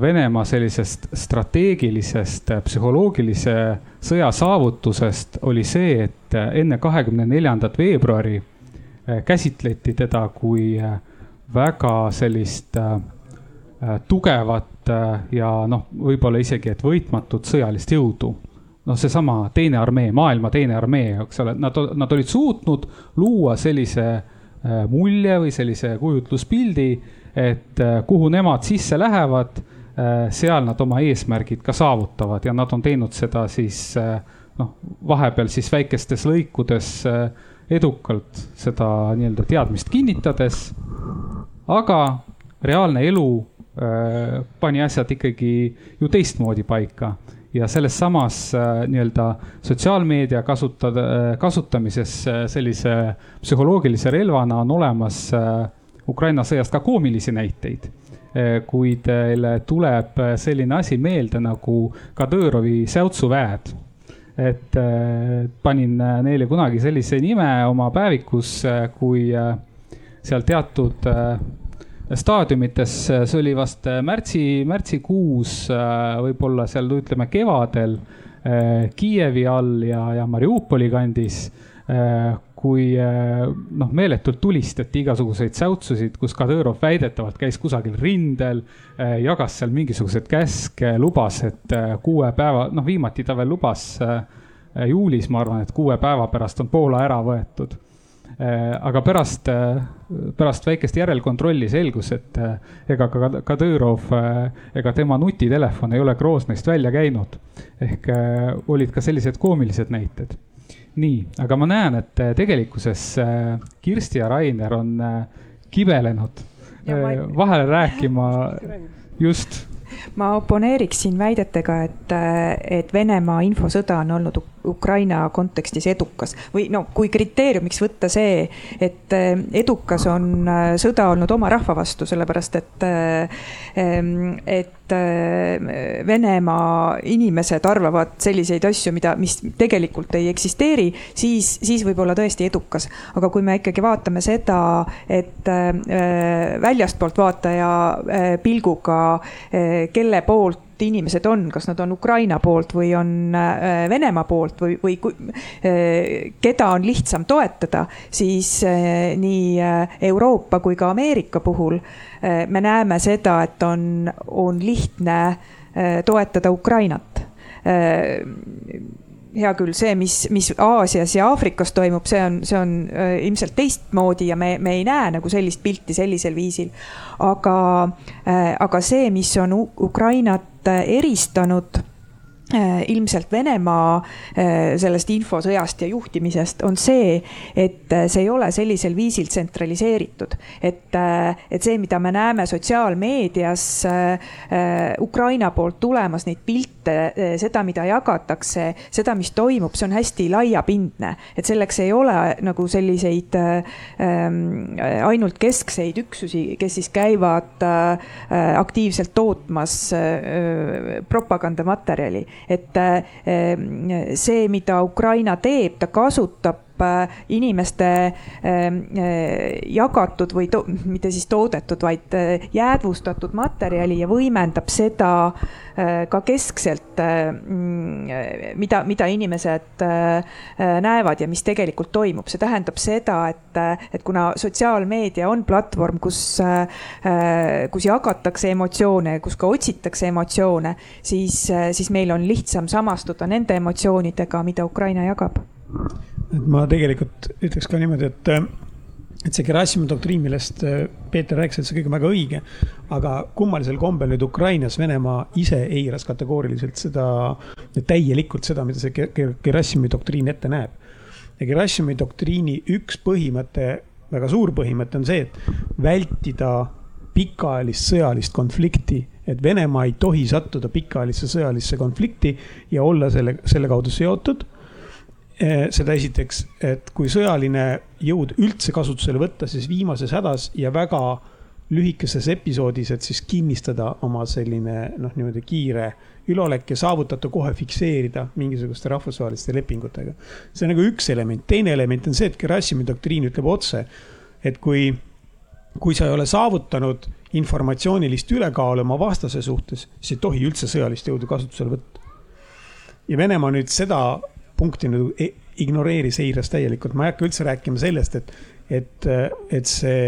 Venemaa sellisest strateegilisest äh, psühholoogilise sõja saavutusest oli see, et äh, enne kahekümne neljandat veebruari äh, käsitleti teda kui äh, väga sellist äh, äh, tugevat äh, ja noh, võib-olla isegi, et võitmatut sõjalist jõudu. noh, seesama teine armee, maailma teine armee, eks ole, nad, nad olid suutnud luua sellise äh, mulje või sellise kujutluspildi, et äh, kuhu nemad sisse lähevad, seal nad oma eesmärgid ka saavutavad ja nad on teinud seda siis noh, vahepeal siis väikestes lõikudes edukalt seda nii-öelda teadmist kinnitades. aga reaalne elu äh, pani asjad ikkagi ju teistmoodi paika ja selles samas äh, nii-öelda sotsiaalmeedia kasutada, äh, kasutamises äh, sellise psühholoogilise relvana on olemas Ukraina sõjast ka koomilisi näiteid. kui teile tuleb selline asi meelde nagu Kadõrovi säutsuväed, et panin neile kunagi sellise nime oma päevikus, kui seal teatud staadiumites, see oli vast märtsi, märtsikuus, võib-olla seal ütleme kevadel Kiievi all ja, ja Mariupoli kandis kui noh, meeletult tulistati igasuguseid säutsusid, kus Kadõrov väidetavalt käis kusagil rindel, jagas seal mingisuguseid käske, lubas, et kuue päeva, noh, viimati ta veel lubas juulis, ma arvan, et kuue päeva pärast on Poola ära võetud Äh, aga pärast, äh, pärast väikest järelkontrolli selgus, et äh, ega ka Kadõrov ega tema nutitelefon ei ole Groznõist välja käinud. ehk olid ka sellised koomilised näited. Nii, aga ma näen, et tegelikkuses Kirsti ja Rainer on kibelenud vahele rääkima just.
Ma oponeeriksin väidetega, et, et Venemaa infosõda on olnud Ukraina kontekstis edukas või no kui kriteeriumiks võtta see, et edukas on sõda olnud oma rahva vastu, sellepärast et, et Venemaa inimesed arvavad selliseid asju, mida, mis tegelikult ei eksisteeri, siis, siis võib olla tõesti edukas. aga kui me ikkagi vaatame seda, et väljastpoolt vaataja pilguga kelle poolt inimesed on, kas nad on Ukraina poolt või on äh, Venemaa poolt või, või äh, keda on lihtsam toetada, siis äh, nii Euroopa kui ka Ameerika puhul me näeme seda, et on, on lihtne toetada Ukrainat hea küll, see, mis, mis Aasias ja Aafrikas toimub, see on, see on äh, ilmselt teistmoodi ja me, me ei näe nagu sellist pilti sellisel viisil. aga äh,, aga see, mis on Ukrainat eristanud Äh, ilmselt Venemaa sellest infosõjast ja juhtimisest on see, et see ei ole sellisel viisil tsentraliseeritud. et, et see, mida me näeme sotsiaalmeedias Ukraina poolt tulemas, neid pilte, seda, mida jagatakse, seda, mis toimub, see on hästi laiapindne. et selleks ei ole nagu selliseid ähm, ainult keskseid üksusi, kes siis käivad aktiivselt tootmas propagandamaterjali et eh, see, mida Ukraina teeb, ta kasutab eh, inimeste eh, jagatud või to, mitte siis toodetud, vaid jäädvustatud materjali ja võimendab seda ka keskselt, mm, mida, mida inimesed näevad ja mis tegelikult toimub. see tähendab seda, et, et kuna sotsiaalmeedia on platvorm, kus, kus jagatakse emotsioone, kus ka otsitakse emotsioone, siis, siis meil on lihtsam samastuda nende emotsioonidega, mida Ukraina jagab.
Et ma tegelikult ütleks ka niimoodi, et, et see Gerassimi doktriin, millest äh, Peeter rääkis, et see kõik on väga õige. aga kummalisel kombel nüüd Ukrainas Venemaa ise eiras kategooriliselt seda, täielikult seda, mida see Gerassimi doktriin ette näeb. ja Gerassimi doktriini üks põhimõte, väga suur põhimõte on see, et vältida pikaajalist sõjalist konflikti et Venemaa ei tohi sattuda pikaajalisse sõjalisse konflikti ja olla selle, selle kaudu seotud. Eh, seda esiteks, et kui sõjaline jõud üldse kasutusele võtta, siis viimases hädas ja väga lühikeses episoodis, et siis kinnistada oma selline noh, niimoodi kiire üleolek ja saavutada kohe fikseerida mingisuguste rahvusvaheliste lepingutega. see on nagu üks element, teine element on see, et Gerassimi doktriin ütleb otse, et kui, kui sa ei ole saavutanud informatsioonilist ülekaalu oma vastase suhtes, siis ei tohi üldse sõjalist jõudu kasutusele võtta. ja Venemaa nüüd seda punkti nagu e-, ignoreeris, eiras täielikult, ma ei hakka üldse rääkima sellest, et, et, et see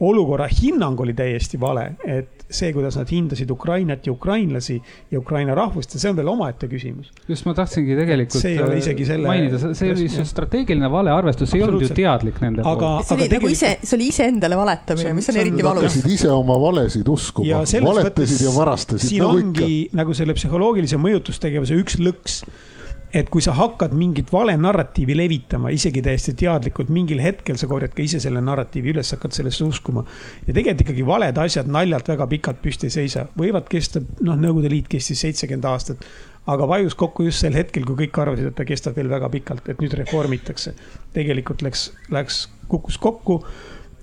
olukorra hinnang oli täiesti vale, et see, kuidas nad hindasid Ukrainat ja ukrainlasi ja Ukraina rahvust ja see on veel omaette küsimus.
just ma tahtsingi tegelikult
see ei ole isegi selle
mainida, see oli just strateegiline valearvestus, see ei olnud ju teadlik nende
aga,
poolt.
see oli nagu tegelikult... ise, see oli iseendale valetamine, mis on eriti valus.
hakkasid ise oma valesid uskuma, valetasid ja varastasid.
siin nagu ongi ikka. nagu selle psühholoogilise mõjutustegevuse üks lõks et kui sa hakkad mingit vale narratiivi levitama, isegi täiesti teadlikult, mingil hetkel sa korjad ka ise selle narratiivi üles, hakkad sellesse uskuma. ja tegelikult ikkagi valed asjad naljalt väga pikalt püsti ei seisa, võivad kesta, noh, Nõukogude Liit kestis seitsekümmend aastat. aga vajus kokku just sel hetkel, kui kõik arvasid, et ta kestab veel väga pikalt, et nüüd reformitakse. tegelikult läks, läks, kukkus kokku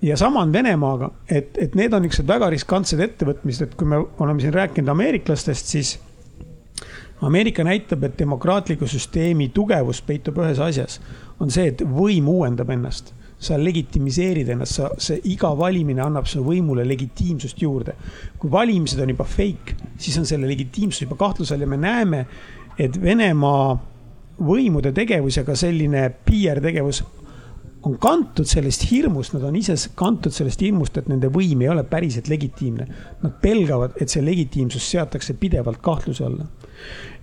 ja sama on Venemaaga, et, et need on niisugused väga riskantsed ettevõtmised, et kui me oleme siin rääkinud ameeriklastest, siis Ameerika näitab, et demokraatliku süsteemi tugevus peitub ühes asjas, on see, et võim uuendab ennast. Sa legitimiseerid ennast, sa, see iga valimine annab su võimule legitiimsust juurde. kui valimised on juba fake, siis on selle legitiimsus juba kahtluse all ja me näeme, et Venemaa võimude tegevus ja ka selline PR tegevus on kantud sellest hirmust, nad on ise kantud sellest hirmust, et nende võim ei ole päriselt legitiimne. Nad pelgavad, et see legitiimsus seatakse pidevalt kahtluse alla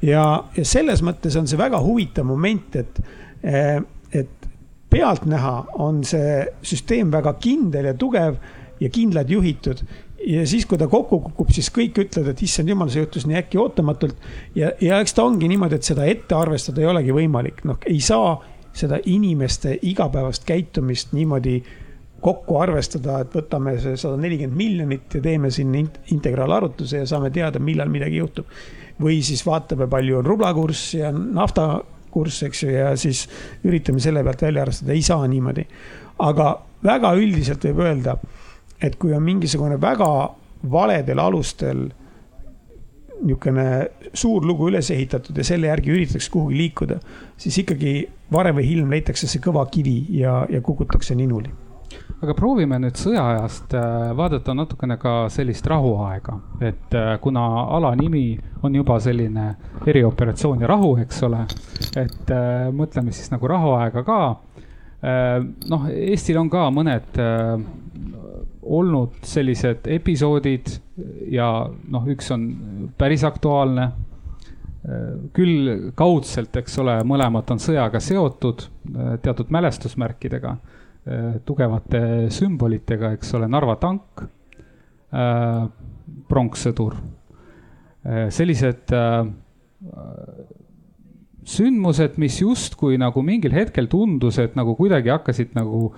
ja, ja selles mõttes on see väga huvitav moment, et, eh, et pealtnäha on see süsteem väga kindel ja tugev ja kindlalt juhitud ja siis, kui ta kokku kukub, siis kõik ütlevad, et issand jumal, see juhtus nii äkki ootamatult. ja, ja eks ta ongi niimoodi, et seda ette arvestada ei olegi võimalik, noh, ei saa seda inimeste igapäevast käitumist niimoodi kokku arvestada, et võtame see sada nelikümmend miljonit ja teeme siin integraalarvutuse ja saame teada, millal midagi juhtub või siis vaatame, palju on rublakurss ja naftakurss, eks ju, ja siis üritame selle pealt välja arvestada, ei saa niimoodi. aga väga üldiselt võib öelda, et kui on mingisugune väga valedel alustel niisugune suur lugu üles ehitatud ja selle järgi üritatakse kuhugi liikuda, siis ikkagi varem või hiljem leitakse see kõva kivi ja, ja kukutakse ninuli.
Aga proovime nüüd sõjaajast äh, vaadata natukene ka sellist rahuaega, et äh, kuna ala nimi on juba selline erioperatsioon ja rahu, eks ole, et äh, mõtleme siis nagu rahuaega ka. noh, Eestil on ka mõned olnud sellised episoodid ja noh, üks on päris aktuaalne küll kaudselt, eks ole, mõlemad on sõjaga seotud teatud mälestusmärkidega Äh, tugevate sümbolitega, eks ole, Narva tank, äh, pronkssõdur. Äh, sellised sündmused, mis justkui nagu mingil hetkel tundus, et nagu kuidagi hakkasid nagu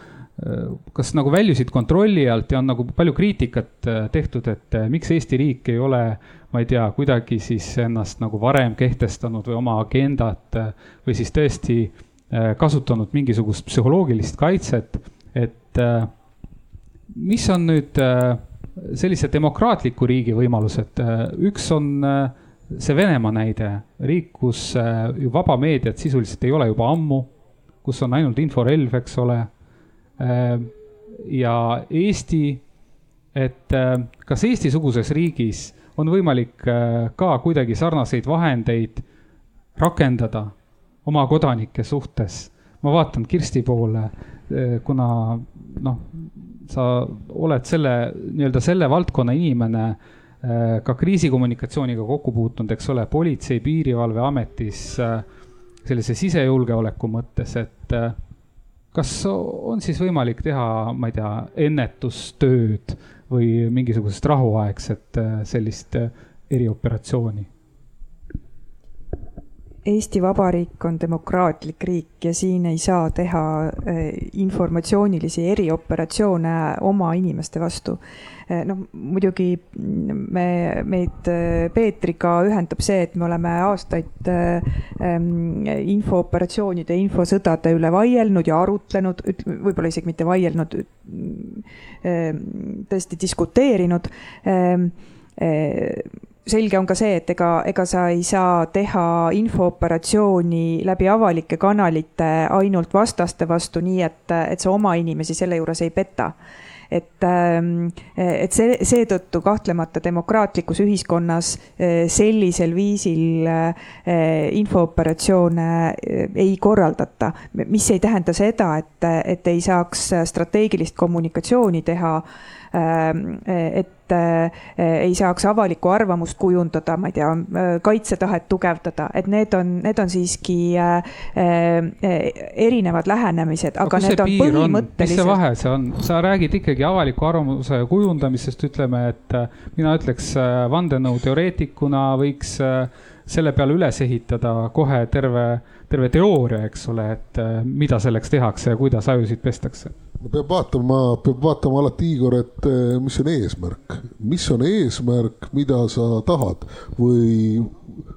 kas nagu väljusid kontrolli alt ja on nagu palju kriitikat tehtud, et miks Eesti riik ei ole, ma ei tea, kuidagi siis ennast nagu varem kehtestanud või oma agendat või siis tõesti äh, Äh, kasutanud mingisugust psühholoogilist kaitset, et äh, mis on nüüd äh, sellise demokraatliku riigi võimalused, üks on see Venemaa näide, riik, kus ju vaba meediat sisuliselt ei ole juba ammu, kus on ainult inforelv, eks ole. Ja Eesti, et kas Eesti-suguses riigis on võimalik ka kuidagi sarnaseid vahendeid rakendada oma kodanike suhtes. ma vaatan Kirsti poole, kuna noh, sa oled selle nii-öelda selle valdkonna inimene, ka kriisikommunikatsiooniga kokku puutunud, eks ole, politsei, piirivalveametis eh, sellise sisejulgeoleku mõttes, et kas on siis võimalik teha, ma ei tea, ennetustööd või mingisugust rahuaegset sellist erioperatsiooni?
Eesti Vabariik on demokraatlik riik ja siin ei saa teha eh, informatsioonilisi erioperatsioone oma inimeste vastu. Eh, noh, muidugi me, meid eh, Peetriga ühendab see, et me oleme aastaid infooperatsioonide, infosõdade üle vaielnud ja arutlenud, võib-olla isegi mitte vaielnud, tõesti diskuteerinud. Selge on ka see, et ega, ega sa ei saa teha infooperatsiooni läbi avalike kanalite ainult vastaste vastu, nii et, et sa oma inimesi selle juures ei peta et, ähm, et see, seetõttu kahtlemata demokraatlikus ühiskonnas äh, sellisel viisil äh, infooperatsioone äh, ei korraldata, mis ei tähenda seda, et, et ei saaks strateegilist kommunikatsiooni teha. Ähm, et et äh, ei saaks avalikku arvamust kujundada, ma ei tea, kaitsetahet tugevdada, et need on, need on siiski erinevad lähenemised, aga need on põhimõtteliselt.
mis see vahe see on, sa räägid ikkagi avaliku arvamuse kujundamisest, ütleme, et mina ütleks vandenõuteoreetikuna võiks selle peale üles ehitada kohe terve, terve teooria, eks ole, et mida selleks tehakse ja kuidas ajusid pestakse
peab vaatama, peab vaatama alati, Igor, et eh, mis on eesmärk, mis on eesmärk, mida sa tahad või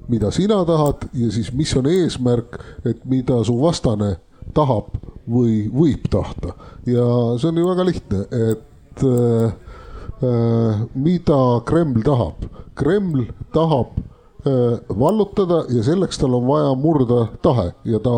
mida sina tahad ja siis, mis on eesmärk, et mida su vastane tahab või võib tahta. ja see on ju väga lihtne, et äh, äh, mida Kreml tahab. Kreml tahab äh, vallutada ja selleks tal on vaja murda tahe ja ta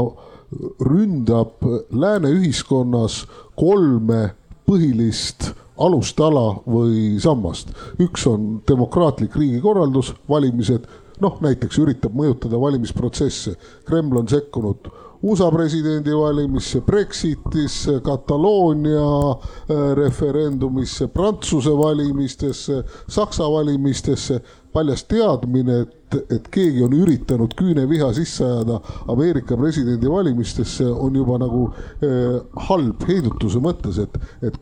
ründab lääne ühiskonnas kolme põhilist alustala või sammast. üks on demokraatlik riigikorraldus, valimised, noh näiteks üritab mõjutada valimisprotsesse. Kreml on sekkunud USA presidendivalimisse, Brexitisse, Kataloonia äh, referendumisse, Prantsuse valimistesse, Saksa valimistesse, paljas teadmine, et et, keegi on üritanud küüneviha sisse ajada Ameerika presidendivalimistesse, on juba nagu eh, halb heidutuse mõttes, et, et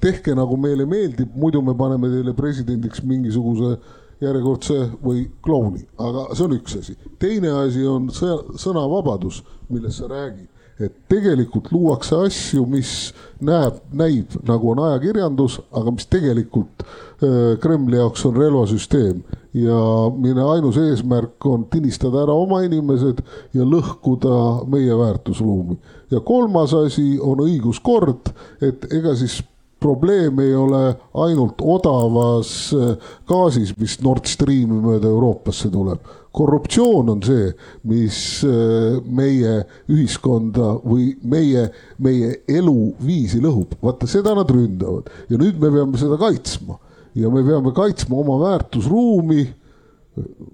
tehke nagu meile meeldib, muidu me paneme teile presidendiks mingisuguse järjekordse või klouni, aga see on üks asi. teine asi on sõnavabadus, millest sa räägid et tegelikult luuakse asju, mis näeb, näib nagu on ajakirjandus, aga mis tegelikult äh, Kremli jaoks on relvasüsteem ja mille ainus eesmärk on tinistada ära oma inimesed ja lõhkuda meie väärtusruumi. ja kolmas asi on õiguskord, et ega siis probleem ei ole ainult odavas äh, gaasis, mis Nord Streami mööda Euroopasse tuleb korruptsioon on see, mis äh, meie ühiskonda või meie, meie eluviisi lõhub. vaata, seda nad ründavad. Ja nüüd me peame seda kaitsma. Ja me peame kaitsma oma väärtusruumi.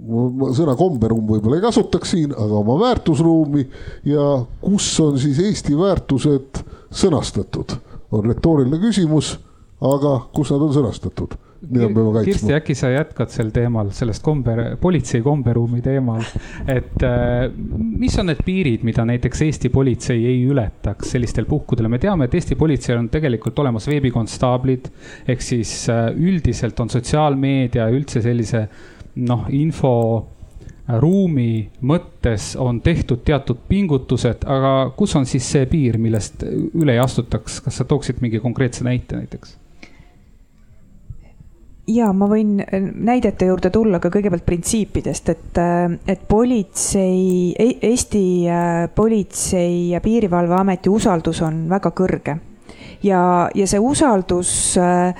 Ma sõna komberuum võib-olla ei kasutaks siin, aga oma väärtusruumi. Ja kus on siis Eesti väärtused sõnastatud, on retooriline küsimus, aga kus nad on sõnastatud mida me peame kaitsma.
Kirsti, äkki sa jätkad sel teemal, sellest kombe, politsei komberuumi teemal, et äh, mis on need piirid, mida näiteks Eesti politsei ei ületaks sellistel puhkudel, me teame, et Eesti politseil on tegelikult olemas veebikonstaablid, ehk siis äh, üldiselt on sotsiaalmeedia üldse sellise noh, info ruumi mõttes on tehtud teatud pingutused, aga kus on siis see piir, millest üle ei astutaks, kas sa tooksid mingi konkreetse näite näiteks?
Ja ma võin äh, näidete juurde tulla ka kõigepealt printsiipidest, et, äh, et politsei, e-, Eesti äh, Politsei- ja Piirivalveameti usaldus on väga kõrge. ja, ja see usaldus äh,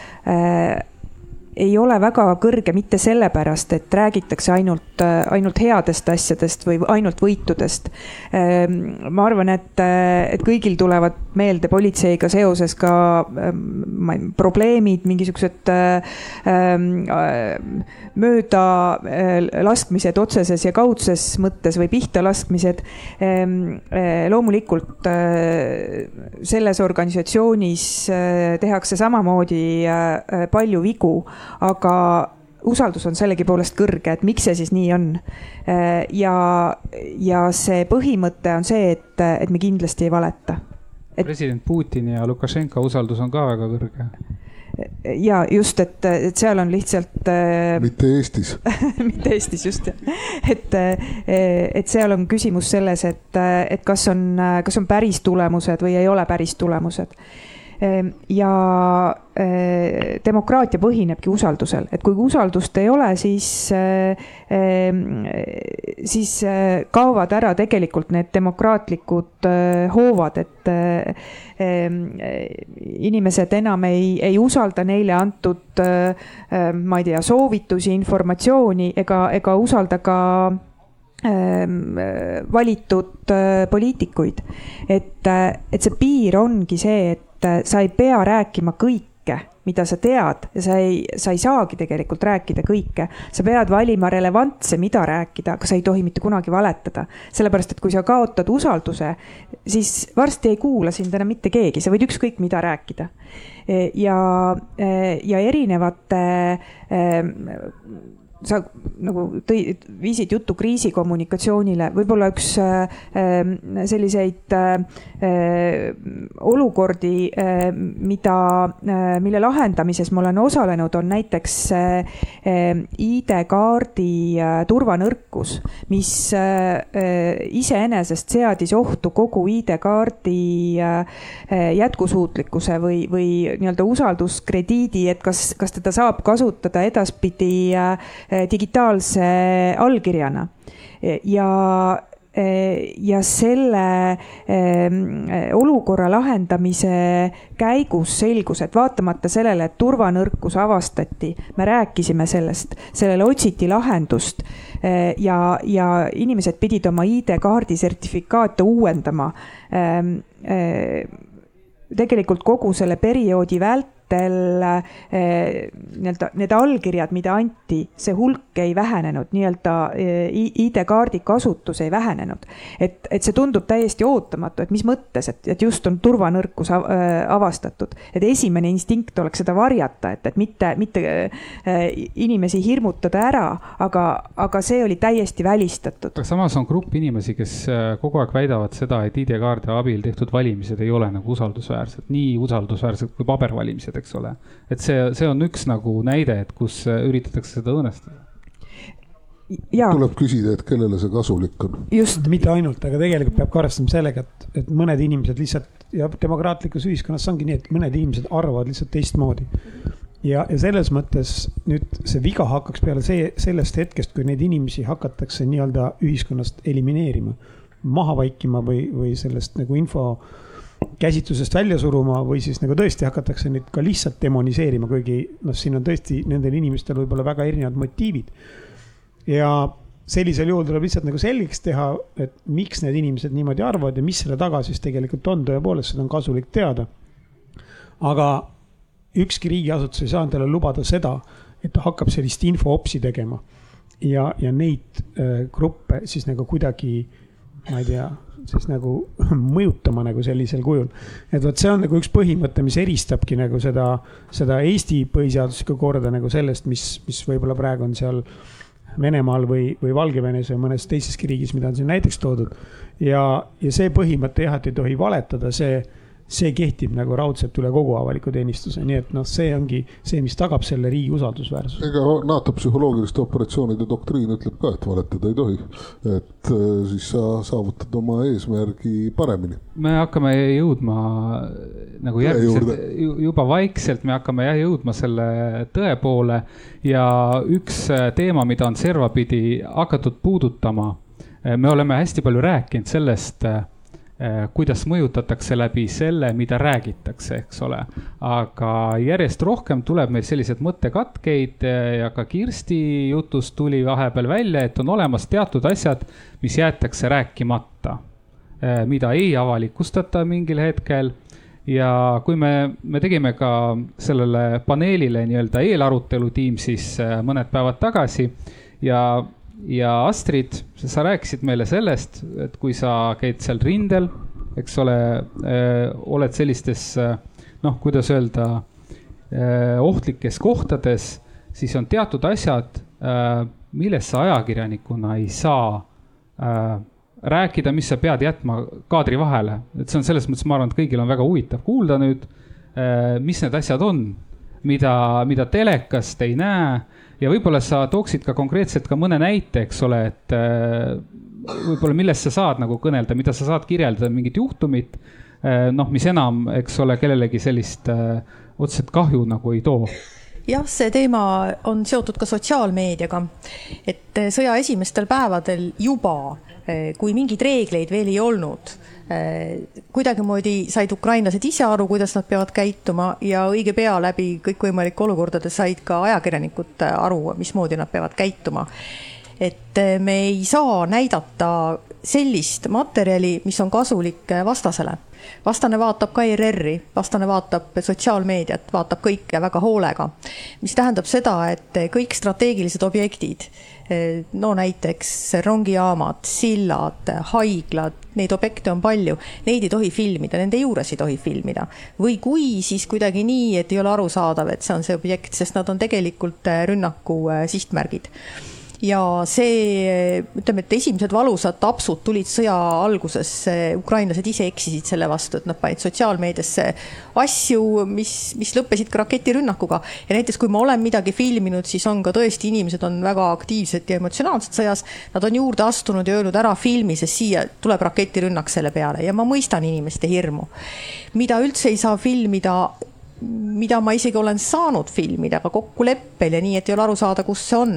ei ole väga kõrge mitte sellepärast, et räägitakse ainult, ainult headest asjadest või ainult võitudest. Ehm, ma arvan, et, et kõigil tulevad meelde politseiga seoses ka ehm, probleemid, mingisugused ehm, mööda laskmised otseses ja kaudses mõttes või pihta laskmised. loomulikult selles organisatsioonis tehakse samamoodi palju vigu aga usaldus on sellegipoolest kõrge, et miks see siis nii on. ja, ja see põhimõte on see, et, et me kindlasti ei valeta
et.... president Putini ja Lukašenka usaldus on ka väga kõrge
ja just, et, et seal on lihtsalt.
mitte Eestis
mitte Eestis just, et, et seal on küsimus selles, et, et kas on, kas on päris tulemused või ei ole päris tulemused ja eh, demokraatia põhinebki usaldusel, et kui usaldust ei ole, siis, eh, ehm, siis eh, kaovad ära tegelikult need demokraatlikud hoovad, et ehm, inimesed enam ei, ei usalda neile antud, ma ei tea, soovitusi, informatsiooni ega, ega usalda ka valitud poliitikuid. et, et see piir ongi see, et et äh, sa ei pea rääkima kõike mida sa tead ja sa ei, sa ei saagi tegelikult rääkida kõike. sa pead valima relevantse, mida rääkida, aga sa ei tohi mitte kunagi valetada. sellepärast, et kui sa kaotad usalduse, siis varsti ei kuula sind enam mitte keegi, sa võid ükskõik mida rääkida. ja, ja erinevate sa nagu tõi, viisid juttu kriisikommunikatsioonile, võib-olla üks äh, selliseid äh, olukordi äh,, mida äh,, mille lahendamises ma olen osalenud, on näiteks ID-kaardi turvanõrkus, mis iseenesest seadis ohtu kogu ID-kaardi jätkusuutlikkuse või, või nii-öelda usalduskrediidi, et kas, kas teda saab kasutada edaspidi digitaalse allkirjana ja eh, ja selle eh, olukorra lahendamise käigus selgus, et vaatamata sellele, et turvanõrkus avastati, me rääkisime sellest, sellele otsiti lahendust ja, ja inimesed pidid oma ID-kaardi sertifikaate uuendama. tegelikult kogu selle perioodi vält-, andmetel eh, nii-öelda need allkirjad, mida anti, see hulk ei vähenenud, nii-öelda eh, ID-kaardi kasutus ei vähenenud. et, et see tundub täiesti ootamatu, et mis mõttes, et, et just on turvanõrkus eh, avastatud, et esimene instinkt oleks seda varjata, et, et mitte, mitte inimesi hirmutada ära, aga, aga see oli täiesti välistatud.
aga samas on grupp inimesi, kes kogu aeg väidavad seda, et ID-kaardi abil tehtud valimised ei ole nagu usaldusväärsed, nii usaldusväärsed kui pabervalimised eks ole. et see, see on üks nagu näide, et kus äh, üritatakse seda õõnestada.
Ja. tuleb küsida, et kellele see kasulik on.
just. mitte ainult, aga tegelikult peab ka arvestama sellega, et, et mõned inimesed lihtsalt ja demokraatlikus ühiskonnas ongi nii, et mõned inimesed arvavad lihtsalt teistmoodi. ja, ja selles mõttes nüüd see viga hakkaks peale see, sellest hetkest, kui neid inimesi hakatakse nii-öelda ühiskonnast elimineerima, maha vaikima või, või sellest nagu info käsitlusest välja suruma või siis nagu tõesti hakatakse neid ka lihtsalt demoniseerima, kuigi noh, siin on tõesti nendel inimestel võib-olla väga erinevad motiivid. ja sellisel juhul tuleb lihtsalt nagu selgeks teha, et miks need inimesed niimoodi arvavad ja mis selle taga siis tegelikult on, tõepoolest, seda on kasulik teada. aga ükski riigiasutus ei saa endale lubada seda, et ta hakkab sellist infoopsi tegema ja, ja neid äh, gruppe siis nagu kuidagi, ma ei tea siis nagu mõjutama nagu sellisel kujul. et vot see on nagu üks põhimõte, mis eristabki nagu seda, seda Eesti põhiseaduslikku korda nagu sellest, mis, mis võib-olla praegu on seal Venemaal või, või Valgevenes või mõnes teiseski riigis, mida on siin näiteks toodud. ja, ja see põhimõte jah, et ei tohi valetada, see see kehtib nagu raudselt üle kogu avaliku teenistuse, nii et noh, see ongi see, mis tagab selle riigi usaldusväärsuse.
ega NATO psühholoogiliste operatsioonide doktriin ütleb ka, et valetada ei tohi. et äh, siis sa saavutad oma eesmärgi paremini.
me hakkame jõudma nagu järgmiselt, juba vaikselt me hakkame jah jõudma selle tõe poole ja üks äh, teema, mida on servapidi hakatud puudutama, äh, me oleme hästi palju rääkinud sellest kuidas mõjutatakse läbi selle, mida räägitakse, eks ole. aga järjest rohkem tuleb meil selliseid mõttekatkeid eh, ja ka Kirsti jutust tuli vahepeal välja, et on olemas teatud asjad, mis jäetakse rääkimata, eh, mida ei avalikustata mingil hetkel ja kui me, me tegime ka sellele paneelile nii-öelda eelarutelu Teamsis mõned päevad tagasi ja ja Astrid, sa rääkisid meile sellest, et kui sa käid seal rindel, eks ole, äh, oled sellistes äh, noh, kuidas öelda, äh, ohtlikes kohtades, siis on teatud asjad, millest sa ajakirjanikuna ei saa rääkida, mis sa pead jätma kaadri vahele. et see on selles mõttes, ma arvan, et kõigil on väga huvitav kuulda nüüd, mis need asjad on, mida, mida telekast ei näe ja võib-olla sa tooksid ka konkreetselt ka mõne näite, eks ole, et äh, võib-olla millest sa saad nagu kõnelda, mida sa saad kirjeldada, mingit juhtumit, äh, noh, mis enam, eks ole, kellelegi sellist äh, otseselt kahju nagu ei too.
Jah, see teema on seotud ka sotsiaalmeediaga, et sõja esimestel päevadel juba, kui mingeid reegleid veel ei olnud kuidagimoodi said ukrainlased ise aru, kuidas nad peavad käituma ja õige pea läbi kõikvõimalike olukordade said ka ajakirjanikud aru, mismoodi nad peavad käituma. et äh, me ei saa näidata sellist materjali, mis on kasulik vastasele vastane vaatab ka ERR-i, vastane vaatab sotsiaalmeediat, vaatab kõike väga hoolega. mis tähendab seda, et kõik strateegilised objektid, no näiteks rongijaamad, sillad, haiglad, neid objekte on palju, neid ei tohi filmida, nende juures ei tohi filmida. või kui, siis kuidagi nii, et ei ole arusaadav, et see on see objekt, sest nad on tegelikult rünnaku sihtmärgid ja see, ütleme, et esimesed valusad tapsud tulid sõja alguses, ukrainlased ise eksisid selle vastu, et nad panid sotsiaalmeediasse asju, mis, mis lõppesid ka raketirünnakuga. ja näiteks, kui ma olen midagi filminud, siis on ka tõesti, inimesed on väga aktiivsed ja emotsionaalsed sõjas. Nad on juurde astunud ja öelnud ära filmi, sest siia tuleb raketirünnak selle peale ja ma mõistan inimeste hirmu. mida üldse ei saa filmida mida ma isegi olen saanud filmida, aga kokkuleppel ja nii, et ei ole aru saada, kus see on,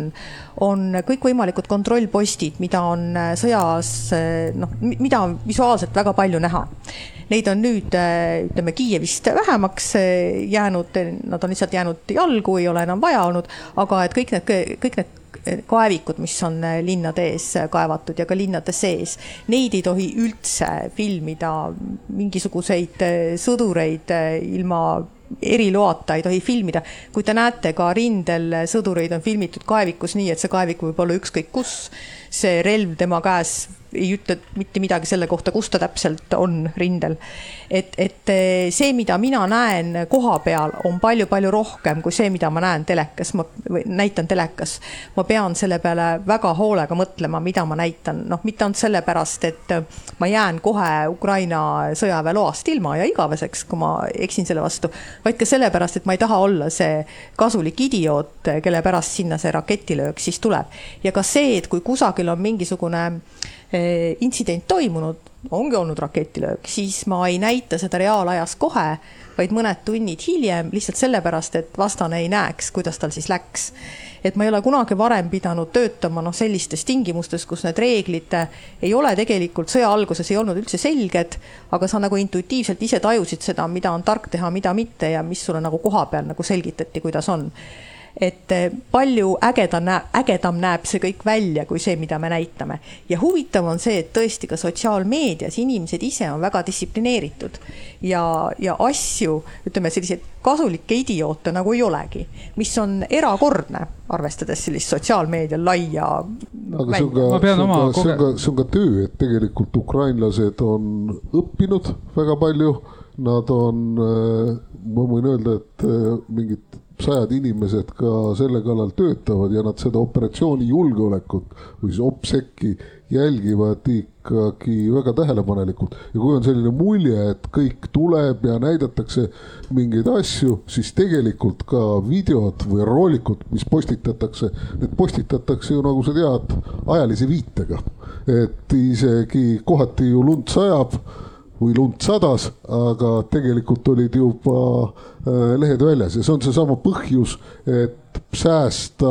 on kõikvõimalikud kontrollpostid, mida on äh, sõjas äh, noh, mida on visuaalselt väga palju näha. Neid on nüüd äh, ütleme Kiievist vähemaks jäänud, nad on lihtsalt jäänud jalgu, ei ole enam vaja olnud, aga et kõik need, kõik need kaevikud, mis on linnade ees kaevatud ja ka linnade sees, neid ei tohi üldse filmida, mingisuguseid sõdureid ilma eriloata ei tohi filmida. kui te näete, ka rindel sõdureid on filmitud kaevikus nii, et see kaevik võib olla ükskõik kus, see relv tema käes ei ütle mitte midagi selle kohta, kus ta täpselt on rindel. et, et eh, see, mida mina näen koha peal, on palju-palju rohkem kui see, mida ma näen telekas, ma näitan telekas. ma pean selle peale väga hoolega mõtlema, mida ma näitan, noh, mitte ainult sellepärast, et ma jään kohe Ukraina sõjaväeloast ilma ja igaveseks, kui ma eksin selle vastu, vaid ka sellepärast, et ma ei taha olla see kasulik idioot, kelle pärast sinna see raketilöök siis tuleb. ja ka see, et kui kusagil on mingisugune Eh, intsident toimunud, ongi olnud raketilöök, siis ma ei näita seda reaalajas kohe, vaid mõned tunnid hiljem, lihtsalt sellepärast, et vastane ei näeks, kuidas tal siis läks. et ma ei ole kunagi varem pidanud töötama noh, sellistes tingimustes, kus need reeglid ei ole tegelikult sõja alguses ei olnud üldse selged, aga sa nagu intuitiivselt ise tajusid seda, mida on tark teha, mida mitte ja mis sulle nagu kohapeal nagu selgitati, kuidas on et eh, palju ägedam näeb, ägedam näeb see kõik välja kui see, mida me näitame. ja huvitav on see, et tõesti ka sotsiaalmeedias inimesed ise on väga distsiplineeritud ja, ja asju, ütleme selliseid kasulikke idioote nagu ei olegi, mis on erakordne, arvestades sellist sotsiaalmeedia laia.
aga see on ka, see on ka, see on ka, see on ka töö, et tegelikult ukrainlased on õppinud väga palju, nad on, eh, ma võin öelda, et eh, mingit sajad inimesed ka selle kallal töötavad ja nad seda operatsiooni julgeolekut või siis OPSEC-i jälgivad ikkagi väga tähelepanelikult. ja kui on selline mulje, et kõik tuleb ja näidatakse mingeid asju, siis tegelikult ka videod või roolikud, mis postitatakse, need postitatakse ju nagu sa tead, ajalise viitega. et isegi kohati ju lund sajab või lund sadas, aga tegelikult olid juba äh, lehed väljas. Ja see on seesama põhjus, et säästa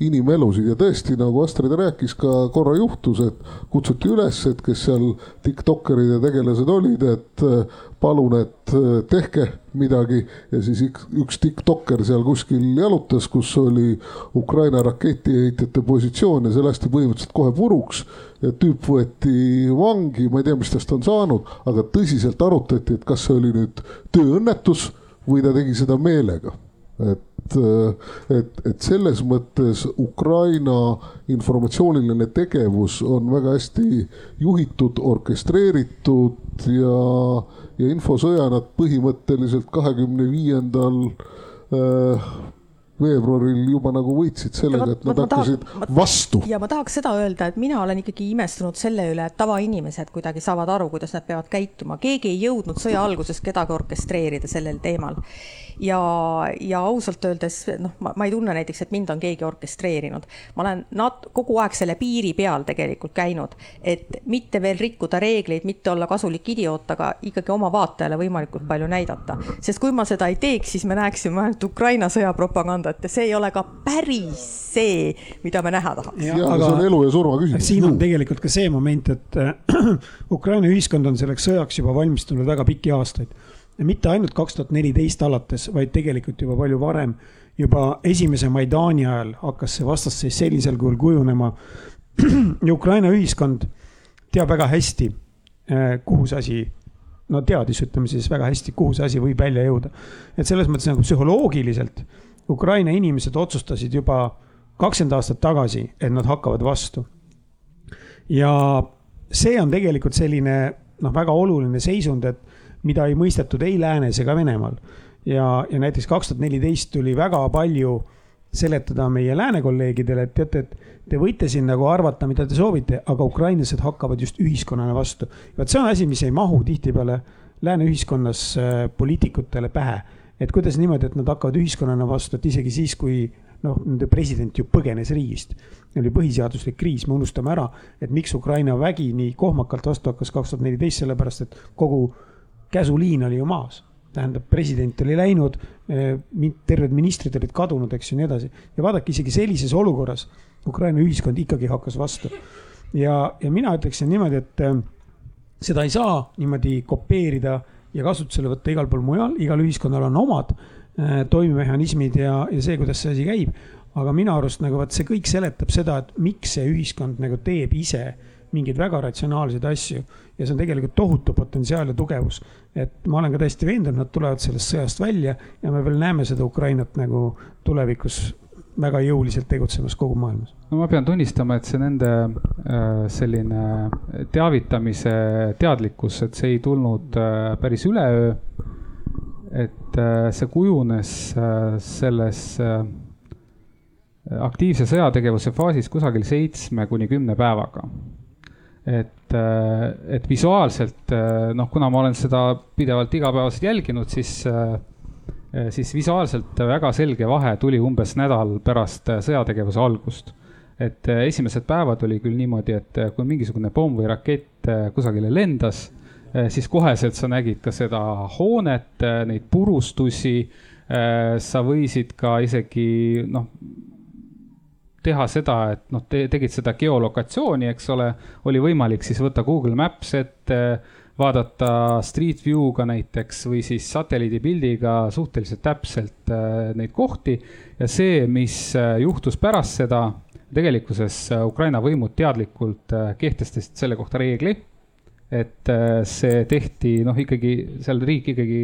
inimelusid. Ja tõesti, nagu Astrid rääkis, ka korra juhtus, et kutsuti üles, et kes seal tiktokkerid ja tegelased olid, et äh, palun, et äh, tehke midagi. Ja siis üks tiktokker seal kuskil jalutas, kus oli Ukraina raketiheitjate positsioon ja see lasti põhimõtteliselt kohe puruks. Ja tüüp võeti vangi, ma ei tea, mis tast on saanud, aga tõsiselt arutati, et kas see oli nüüd tööõnnetus või ta tegi seda meelega. et, et, et selles mõttes Ukraina informatsiooniline tegevus on väga hästi juhitud, orkestreeritud ja, ja infosõja nad põhimõtteliselt kahekümne viiendal äh, veebruaril juba nagu võitsid sellega, et nad hakkasid tahak, vastu.
ja ma tahaks seda öelda, et mina olen ikkagi imestunud selle üle, et tavainimesed kuidagi saavad aru, kuidas nad peavad käituma, keegi ei jõudnud sõja alguses kedagi orkestreerida sellel teemal ja, ja ausalt öeldes noh, ma, ma ei tunne näiteks, et mind on keegi orkestreerinud. ma olen nat-, kogu aeg selle piiri peal tegelikult käinud, et mitte veel rikkuda reegleid, mitte olla kasulik idioot, aga ikkagi oma vaatajale võimalikult palju näidata. sest kui ma seda ei teeks, siis me näeksime ainult Ukraina sõja propagandat ja see ei ole ka päris see, mida me näha tahaks.
ja, aga see on elu ja surma küsimus.
siin on tegelikult ka see moment, et Ukraina ühiskond on selleks sõjaks juba valmistunud väga pikki aastaid mitte ainult kaks tuhat neliteist alates, vaid tegelikult juba palju varem. juba esimese Maidani ajal hakkas see vastasseis sellisel kujul kujunema. ja Ukraina ühiskond teab väga hästi, eh, kuhu see asi no teadis, ütleme siis väga hästi, kuhu see asi võib välja jõuda. et selles mõttes nagu psühholoogiliselt Ukraina inimesed otsustasid juba kakskümmend aastat tagasi, et nad hakkavad vastu. ja see on tegelikult selline noh, väga oluline seisund, et mida ei mõistetud ei läänes ega Venemaal. ja, ja näiteks kaks tuhat neliteist tuli väga palju seletada meie lääne kolleegidele, et teate, et te võite siin nagu arvata, mida te soovite, aga ukrainlased hakkavad just ühiskonnana vastu. vot see on asi, mis ei mahu tihtipeale lääne ühiskonnas äh, poliitikutele pähe. et kuidas niimoodi, et nad hakkavad ühiskonnana vastu, et isegi siis, kui noh, nende president ju põgenes riigist. oli põhiseaduslik kriis, me unustame ära, et miks Ukraina vägi nii kohmakalt vastu hakkas kaks tuhat neliteist, sellepärast et kogu käsuliin oli ju maas tähendab, president oli läinud, eh, terved ministrid olid kadunud, eks ju, nii edasi. ja vaadake, isegi sellises olukorras Ukraina ühiskond ikkagi hakkas vastu. ja, ja mina ütleksin niimoodi, et eh, seda ei saa niimoodi kopeerida ja kasutusele võtta igal pool mujal, igal ühiskonnal on omad äh, toimemehhanismid ja, ja see, kuidas see asi käib. aga minu arust nagu vot see kõik seletab seda, et miks see ühiskond nagu teeb ise mingeid väga ratsionaalseid asju ja see on tegelikult tohutu potentsiaal ja tugevus. et ma olen ka täiesti veendunud, nad tulevad sellest sõjast välja ja me veel näeme seda Ukrainat nagu tulevikus väga jõuliselt tegutsemas kogu maailmas.
no ma pean tunnistama, et see nende äh, selline teavitamise teadlikkus, et see ei tulnud äh, päris üleöö. et äh, see kujunes selles aktiivse sõjategevuse faasis kusagil seitsme kuni kümne päevaga et, et visuaalselt noh, kuna ma olen seda pidevalt igapäevaselt jälginud, siis Äh, siis visuaalselt väga selge vahe tuli umbes nädal pärast äh, sõjategevuse algust. et äh, esimesed päevad oli küll niimoodi, et kui mingisugune pomm või rakett kusagile lendas, siis koheselt sa nägid ka seda hoonet, neid purustusi. sa võisid ka isegi noh, teha seda, et noh te, tegid seda geolokatsiooni, eks ole, oli võimalik siis võtta Google Maps ette vaadata Street View'ga näiteks või siis satelliidipildiga suhteliselt täpselt äh, neid kohti. ja see, mis äh, juhtus pärast seda, tegelikkuses äh, Ukraina võimud teadlikult kehtestasid selle kohta reegli. et see tehti, noh, ikkagi seal riik ikkagi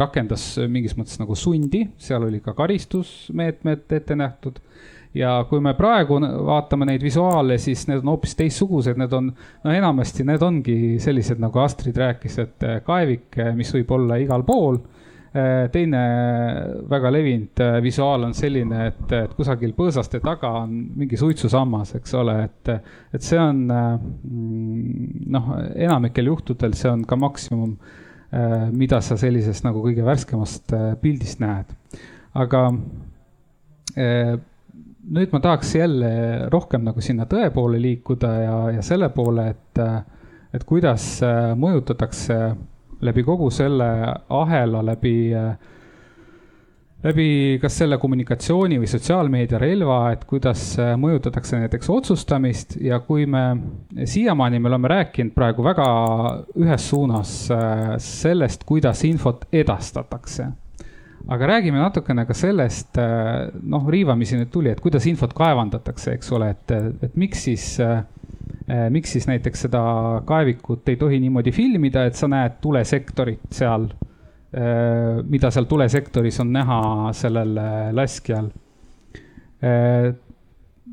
rakendas mingis mõttes nagu sundi, seal oli ka karistusmeetmed ette nähtud ja kui me praegu vaatame neid visuaale, siis need on hoopis teistsugused, need on, no enamasti need ongi sellised, nagu Astrid rääkis, et eh, kaevik, eh, mis võib olla igal pool. Eh, teine väga levinud visuaal on selline, et, et kusagil põõsaste taga on mingi suitsusammas, eks ole, et, et see on mm, noh, enamikel juhtudel see on ka maksimum, mida sa sellisest nagu kõige värskemast pildist näed. aga nüüd ma tahaks jälle rohkem nagu sinna tõe poole liikuda ja, ja selle poole, et, et kuidas äh, mõjutatakse läbi kogu selle ahela, läbi, läbi kas selle kommunikatsiooni või sotsiaalmeedia relva, et kuidas äh, mõjutatakse näiteks otsustamist ja kui me siiamaani me oleme rääkinud praegu väga ühes suunas äh, sellest, kuidas infot edastatakse. Aga räägime natukene ka sellest, äh, noh, riivamisi nüüd tuli, et kuidas infot kaevandatakse, eks ole, et, et miks siis miks siis näiteks seda kaevikut ei tohi niimoodi filmida, et sa näed tulesektorit seal äh,, mida seal tulesektoris on näha sellel äh, laskjal äh,.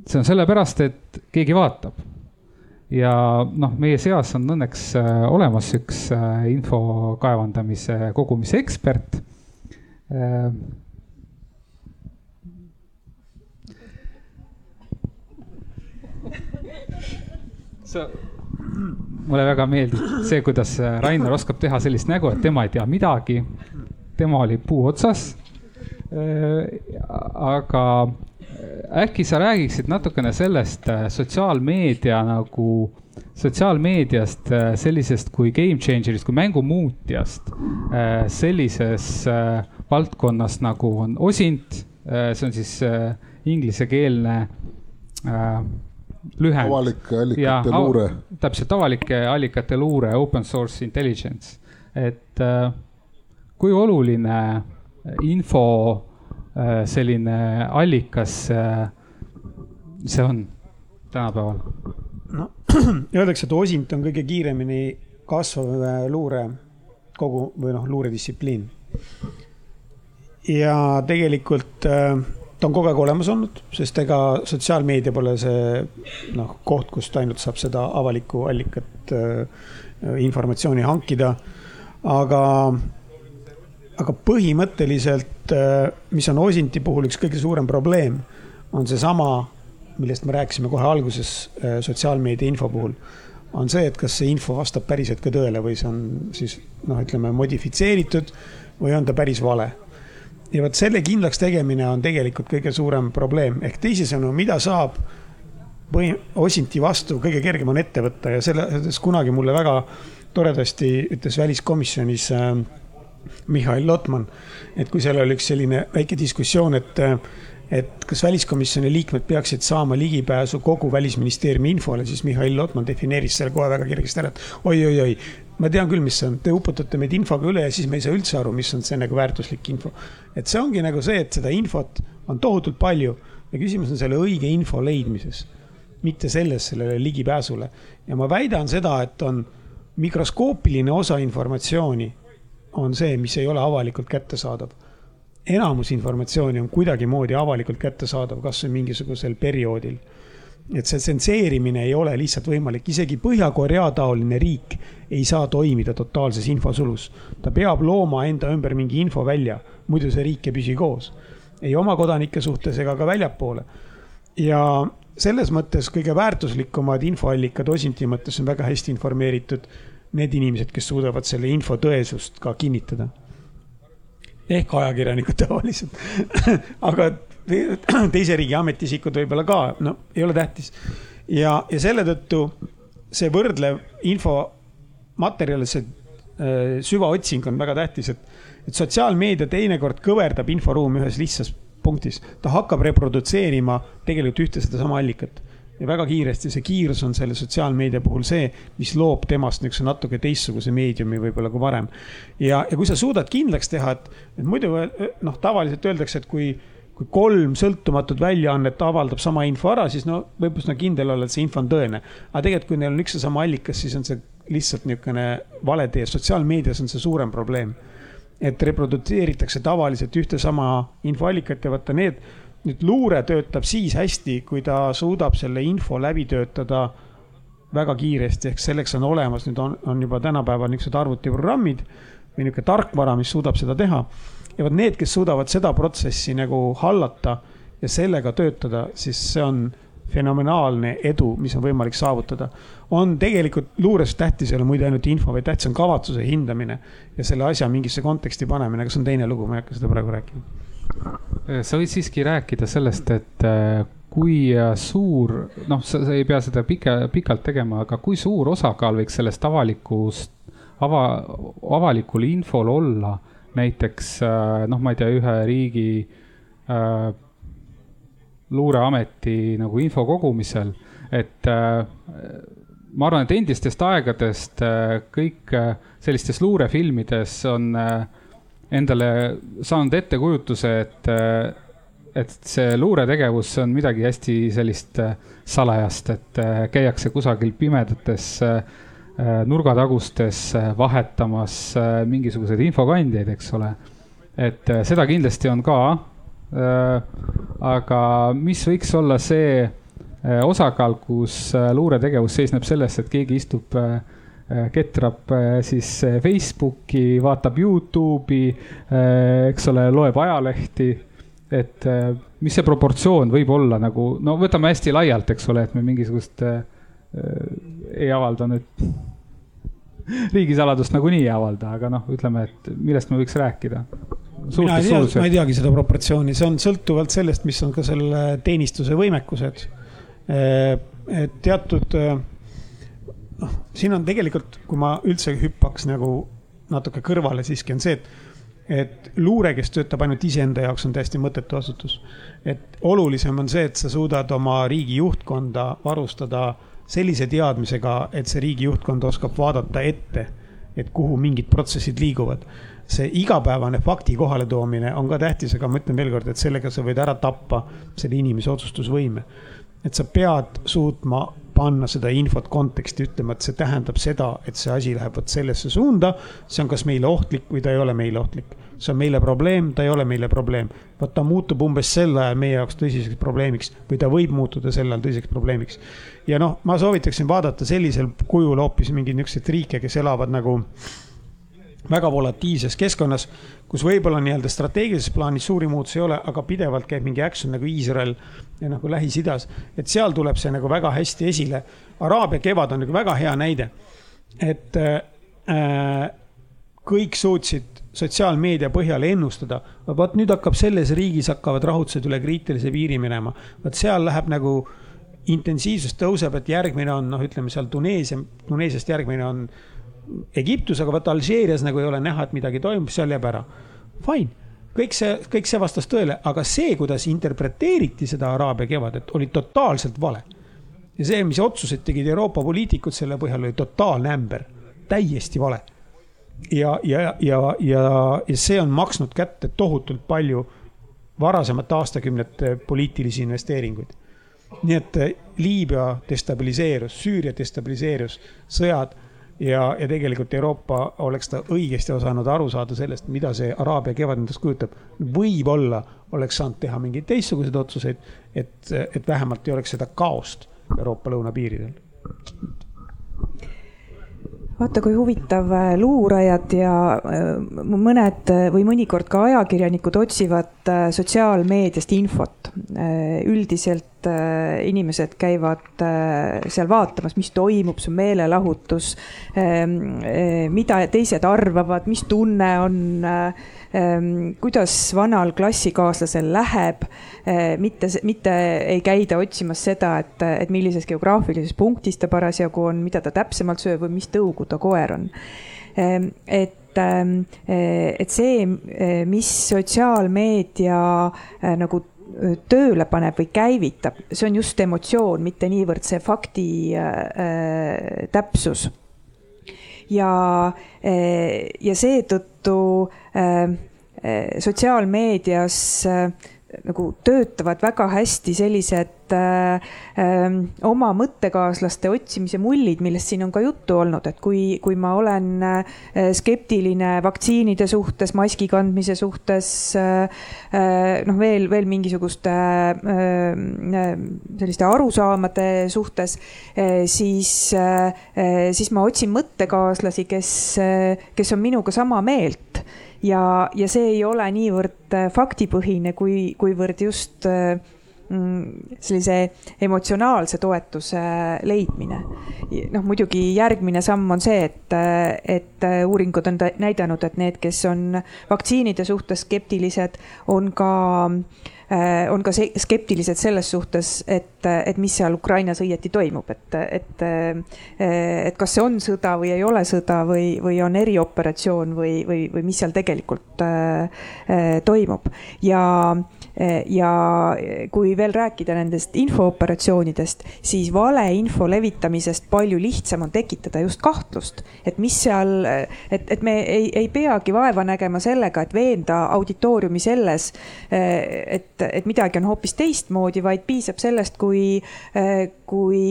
see on sellepärast, et keegi vaatab ja noh, meie seas on õnneks olemas üks info kaevandamise kogumise ekspert sa, mulle väga meeldib see, kuidas Rainer oskab teha sellist nägu, et tema ei tea midagi. tema oli puu otsas. Ehm, aga äkki sa räägiksid natukene sellest äh, sotsiaalmeedia nagu sotsiaalmeediast, äh, sellisest kui game changer'ist, kui mängumuutjast, äh, sellises äh, valdkonnas nagu on osint, see on siis inglisekeelne lühend.
avalike allikate ja, luure.
täpselt, avalike allikate luure, open source intelligence, et kui oluline info selline allikas see on tänapäeval?
no öeldakse, et osint on kõige kiiremini kasvav äh, luure kogu või noh, luuredistsipliin. ja tegelikult äh, ta on kogu aeg olemas olnud, sest ega sotsiaalmeedia pole see noh, koht, kust ainult saab seda avalikku allikat äh, informatsiooni hankida. aga, aga põhimõtteliselt, äh, mis on Osinti puhul üks kõige suurem probleem, on seesama, millest me rääkisime kohe alguses äh, sotsiaalmeedia info puhul on see, et kas see info vastab päriselt ka tõele või see on siis noh, ütleme modifitseeritud või on ta päris vale ja vot selle kindlaks tegemine on tegelikult kõige suurem probleem, ehk teisisõnu, mida saab põhi, Osinti vastu kõige kergem on ette võtta. Ja selles kunagi mulle väga toredasti ütles väliskomisjonis äh, Mihhail Lotman, et kui seal oli üks selline väike diskussioon, et äh, et kas väliskomisjoni liikmed peaksid saama ligipääsu kogu välisministeeriumi infole, siis Mihhail Lotman defineeris selle kohe väga kergesti ära, et oi-oi-oi, ma tean küll, mis see on, te uputate meid infoga üle ja siis me ei saa üldse aru, mis on see nagu väärtuslik info. et see ongi nagu see, et seda infot on tohutult palju ja küsimus on selle õige info leidmises, mitte selles, sellele ligipääsule. ja ma väidan seda, et on mikroskoopiline osa informatsiooni on see, mis ei ole avalikult kättesaadav enamus informatsiooni on kuidagimoodi avalikult kättesaadav, kasvõi mingisugusel perioodil. Et see tsenseerimine ei ole lihtsalt võimalik, isegi Põhja-Korea taoline riik ei saa toimida totaalses infosulus. ta peab looma enda ümber mingi infovälja, muidu see riik ei püsi koos. ei oma kodanike suhtes ega ka väljapoole. ja selles mõttes kõige väärtuslikumad infoallikad Osinti mõttes on väga hästi informeeritud need inimesed, kes suudavad selle info tõesust ka kinnitada ehk ajakirjanikud tavaliselt aga teise riigi ametiisikud võib-olla ka, no ei ole tähtis. ja, ja selle tõttu see võrdlev infomaterjal, see äh, süvaotsing on väga tähtis, et, et sotsiaalmeedia teinekord kõverdab inforuumi ühes lihtsas punktis. ta hakkab reprodutseerima tegelikult ühte sedasama allikat ja väga kiiresti see kiirus on selle sotsiaalmeedia puhul see, mis loob temast niisuguse natuke teistsuguse meediumi võib-olla kui varem. ja, ja kui sa suudad kindlaks teha, et, et muidu noh, tavaliselt öeldakse, et kui, kui kolm sõltumatut väljaannet avaldab sama info ära, siis no võib üsna kindel olla, et see info on tõene. aga tegelikult, kui neil on üks ja sama allikas, siis on see lihtsalt niisugune vale tee, sotsiaalmeedias on see suurem probleem. et reprodutseeritakse tavaliselt ühte sama infoallikat ja vaata need nüüd luure töötab siis hästi, kui ta suudab selle info läbi töötada väga kiiresti, ehk selleks on olemas, nüüd on, on juba tänapäeval niisugused arvutiprogrammid või niisugune tarkvara, mis suudab seda teha. Ja vot need, kes suudavad seda protsessi nagu hallata ja sellega töötada, siis see on fenomenaalne edu, mis on võimalik saavutada. on tegelikult luures tähtis ei ole muide ainult info, vaid tähtis on kavatsuse hindamine ja selle asja mingisse konteksti panemine, aga see on teine lugu, ma ei hakka seda praegu rääkima
Äh, sa võid siiski rääkida sellest, et äh, kui äh, suur, noh, sa ei pea seda pika, pikalt tegema, aga kui suur osakaal võiks sellest avalikust, ava, avalikul infol olla näiteks noh, ma ei tea, ühe riigi äh, luureameti nagu info kogumisel, et äh, ma arvan, et endistest aegadest äh, kõik sellistes luurefilmides on äh, endale saanud ettekujutuse, et, et see luuretegevus on midagi hästi sellist äh, salajast, et äh, käiakse kusagil pimedates äh, nurgatagustes vahetamas mingisuguseid infokandjaid, eks ole. et seda kindlasti on ka. aga mis võiks olla see osakaal, kus luuretegevus seisneb selles, et keegi istub Äh, ketrab äh, siis äh, Facebooki, vaatab Youtube'i, eks ole, loeb ajalehti. et mis see proportsioon võib olla nagu, no võtame hästi laialt, eks ole, et me mingisugust äh, ei avalda nüüd riigisaladust nagunii ei avalda, aga noh, ütleme, et millest me võiks rääkida.
mina ei tea, ma ei teagi seda proportsiooni, see on sõltuvalt sellest, mis on ka selle teenistuse võimekused. et teatud noh, siin on tegelikult, kui ma üldse hüppaks nagu natuke kõrvale, siiski on see, et et luure, kes töötab ainult iseenda jaoks, on täiesti mõttetu asutus. et olulisem on see, et sa suudad oma riigi juhtkonda varustada sellise teadmisega, et see riigi juhtkond oskab vaadata ette, et kuhu mingid protsessid liiguvad. see igapäevane fakti kohaletoomine on ka tähtis, aga ma ütlen veelkord, et sellega sa võid ära tappa selle inimese otsustusvõime. et sa pead suutma panna seda infot konteksti, ütlema, et see tähendab seda, et see asi läheb vot sellesse suunda. see on kas meile ohtlik või ta ei ole meile ohtlik. See on meile probleem, ta ei ole meile probleem. vot ta muutub umbes sel ajal meie jaoks tõsiseks probleemiks või ta võib muutuda sel ajal tõsiseks probleemiks. ja noh, ma soovitaksin vaadata sellisel kujul hoopis mingeid niisuguseid riike, kes elavad nagu väga volatiivses keskkonnas, kus võib-olla nii-öelda strateegilises plaanis suuri muutusi ei ole, aga pidevalt käib mingi action nagu Iisrael ja nagu Lähis-Idas. et seal tuleb see nagu väga hästi esile. Araabia kevad on nagu väga hea näide. et äh, kõik suutsid sotsiaalmeedia põhjal ennustada, vot nüüd hakkab selles riigis hakkavad rahutused üle kriitilise piiri minema. vot seal läheb nagu intensiivsus tõuseb, et järgmine on noh, ütleme seal Tuneesia, Tuneesiast järgmine on Egiptus, aga vaata Alžeerias nagu ei ole näha, et midagi toimub, seal jääb ära. Fine, kõik see, kõik see vastas tõele, aga see, kuidas interpreteeriti seda Araabia kevadet, oli totaalselt vale. ja see, mis otsused tegid Euroopa poliitikud selle põhjal, oli totaalne ämber, täiesti vale. Ja, ja, ja, ja, ja see on maksnud kätte tohutult palju varasemate aastakümnete poliitilisi investeeringuid nii et Liibüa destabiliseerus, Süüria destabiliseerus, sõjad ja, ja tegelikult Euroopa oleks ta õigesti osanud aru saada sellest, mida see Araabia kevad endast kujutab. võib-olla oleks saanud teha mingeid teistsuguseid otsuseid, et, et vähemalt ei oleks seda kaost Euroopa lõunapiiridel
vaata, kui huvitav, äh, luurajad ja äh, mõned või mõnikord ka ajakirjanikud otsivad äh, sotsiaalmeediast infot. üldiselt inimesed käivad seal vaatamas, mis toimub, see on meelelahutus, ähm, mida teised arvavad, mis tunne on Ehm, kuidas vanal klassikaaslasel läheb, mitte, mitte ei käida otsimas seda, et, et millises geograafilises punktis ta parasjagu on, mida ta täpsemalt sööb või mis tõugu ta koer on. Ehm, et et see, mis sotsiaalmeedia nagu tööle paneb või käivitab, see on just emotsioon, mitte niivõrd see fakti äh, täpsus. Ja, eh, ja seetõttu eh, sotsiaalmeedias nagu töötavad väga hästi sellised äh, äh, oma mõttekaaslaste otsimise mullid, millest siin on ka juttu olnud, et kui, kui ma olen äh, skeptiline vaktsiinide suhtes, maski kandmise suhtes äh,, noh, veel, veel mingisuguste äh, selliste arusaamade suhtes äh,, siis äh,, siis ma otsin mõttekaaslasi, kes, kes on minuga sama meelt ja, ja see ei ole niivõrd äh, faktipõhine, kui, kuivõrd just äh, mm, sellise emotsionaalse toetuse leidmine. noh, muidugi järgmine samm on see, et, äh, et uuringud on näidanud, et need, kes on vaktsiinide suhtes skeptilised, on ka äh, Äh, on ka skeptilised selles suhtes, et, et mis seal Ukrainas õieti toimub, et, et, et kas see on sõda või ei ole sõda või, või on erioperatsioon või, või, või mis seal tegelikult äh, toimub. Ja ja kui veel rääkida nendest infooperatsioonidest, siis valeinfo levitamisest palju lihtsam on tekitada just kahtlust, et mis seal, et, et me ei, ei peagi vaeva nägema sellega, et veenda auditooriumi selles, et, et midagi on hoopis teistmoodi, vaid piisab sellest, kui, kui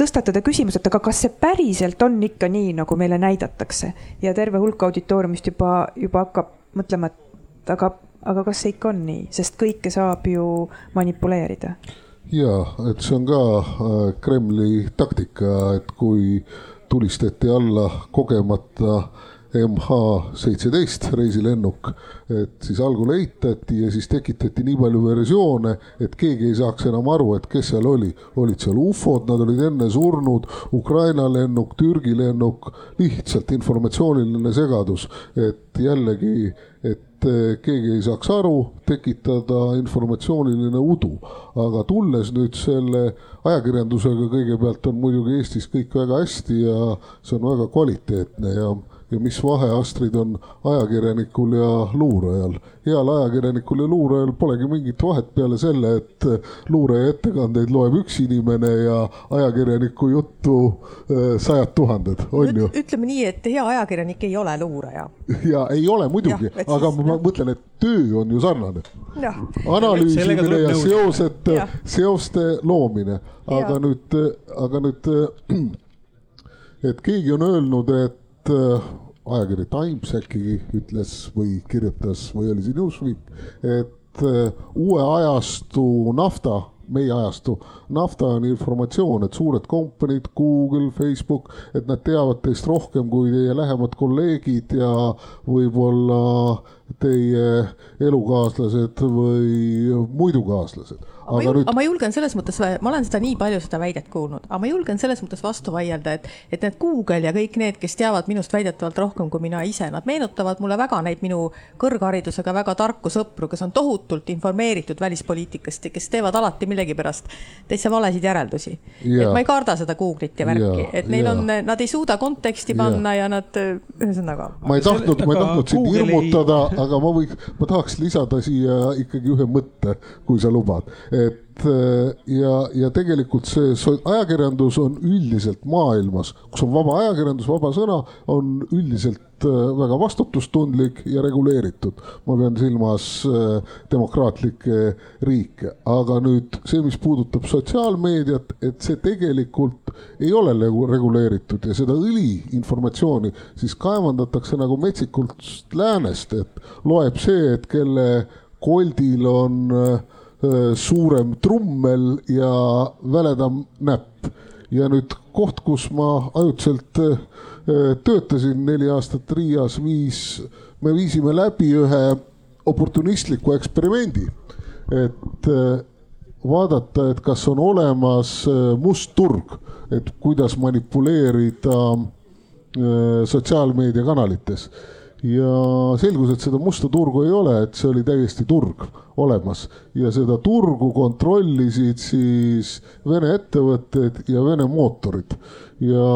tõstatada küsimus, et aga kas see päriselt on ikka nii, nagu meile näidatakse? Ja terve hulk auditooriumist juba, juba hakkab mõtlema, et aga aga kas see ikka on nii, sest kõike saab ju manipuleerida?
ja, et see on ka äh, Kremli taktika, et kui tulistati alla kogemata MH seitseteist reisilennuk, et siis algul eitati ja siis tekitati nii palju versioone, et keegi ei saaks enam aru, et kes seal oli. olid seal ufod, nad olid enne surnud, Ukraina lennuk, Türgi lennuk, lihtsalt informatsiooniline segadus, et jällegi, et et eh, keegi ei saaks aru, tekitada informatsiooniline udu. aga tulles nüüd selle ajakirjandusega, kõigepealt on muidugi Eestis kõik väga hästi ja see on väga kvaliteetne ja ja mis vahe, Astrid, on ajakirjanikul ja luurajal. heal ajakirjanikul ja luurajal polegi mingit vahet peale selle, et luuraja ettekandeid loeb üks inimene ja ajakirjaniku juttu äh, sajad tuhanded, on ju.
ütleme nii, et hea ajakirjanik ei ole luuraja.
ja ei ole muidugi, aga siis, ma mõtlen, et töö on ju sarnane. analüüsimine ja seosed, seoste loomine, aga ja. nüüd, aga nüüd, et keegi on öelnud, et ajakiri Times äkki ütles või kirjutas või oli see Newsweek, et äh, uue ajastu nafta, meie ajastu nafta on informatsioon, et suured kompaniid, Google, Facebook, et nad teavad teist rohkem kui teie lähemad kolleegid ja võib-olla teie elukaaslased või muidu kaaslased
aga, aga, nüüd... aga ma julgen selles mõttes, ma olen seda nii palju seda väidet kuulnud, aga ma julgen selles mõttes vastu vaielda, et, et need Google ja kõik need, kes teavad minust väidetavalt rohkem kui mina ise, nad meenutavad mulle väga neid minu kõrgharidusega väga tarku sõpru, kes on tohutult informeeritud välispoliitikast ja kes teevad alati millegipärast täitsa valesid järeldusi. et ma ei karda seda Google'it ja värki, et neil ja. on, nad ei suuda konteksti panna ja, ja nad, ühesõnaga.
ma ei tahtnud, ma ei tahtnud sind hirmutada, aga ma võiks, ma tahaks lisada siia ikkagi ühe mõtte, kui sa lubad et äh, ja, ja tegelikult see ajakirjandus on üldiselt maailmas, kus on vaba ajakirjandus, vaba sõna, on üldiselt äh, väga vastutustundlik ja reguleeritud. ma pean silmas äh, demokraatlikke riike, aga nüüd see, mis puudutab sotsiaalmeediat, et see tegelikult ei ole reguleeritud ja seda õliinformatsiooni siis kaevandatakse nagu metsikult läänest, et loeb see, et kelle koldil on äh, suurem trummel ja väledam näpp. ja nüüd koht, kus ma ajutiselt töötasin neli aastat Riias, viis, me viisime läbi ühe oportunistliku eksperimendi, et vaadata, et kas on olemas must turg, et kuidas manipuleerida sotsiaalmeediakanalites ja selgus, et seda musta turgu ei ole, et see oli täiesti turg olemas. Ja seda turgu kontrollisid siis Vene ettevõtted ja Vene mootorid. Ja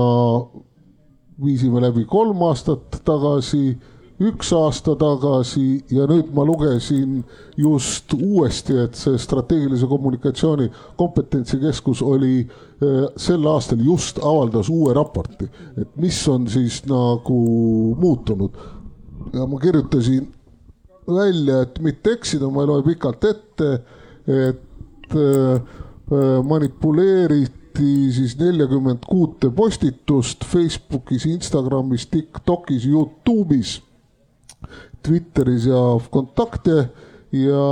viisime läbi kolm aastat tagasi, üks aasta tagasi ja nüüd ma lugesin just uuesti, et see strateegilise kommunikatsiooni kompetentsikeskus oli eh, sel aastal just avaldas uue raporti, et mis on siis nagu muutunud ja ma kirjutasin välja, et mitte eksida, ma ei loe pikalt ette, et äh, manipuleeriti siis neljakümmend kuute postitust Facebookis, Instagramis, Tiktokis, Youtube'is, Twitteris ja Kontakte. Ja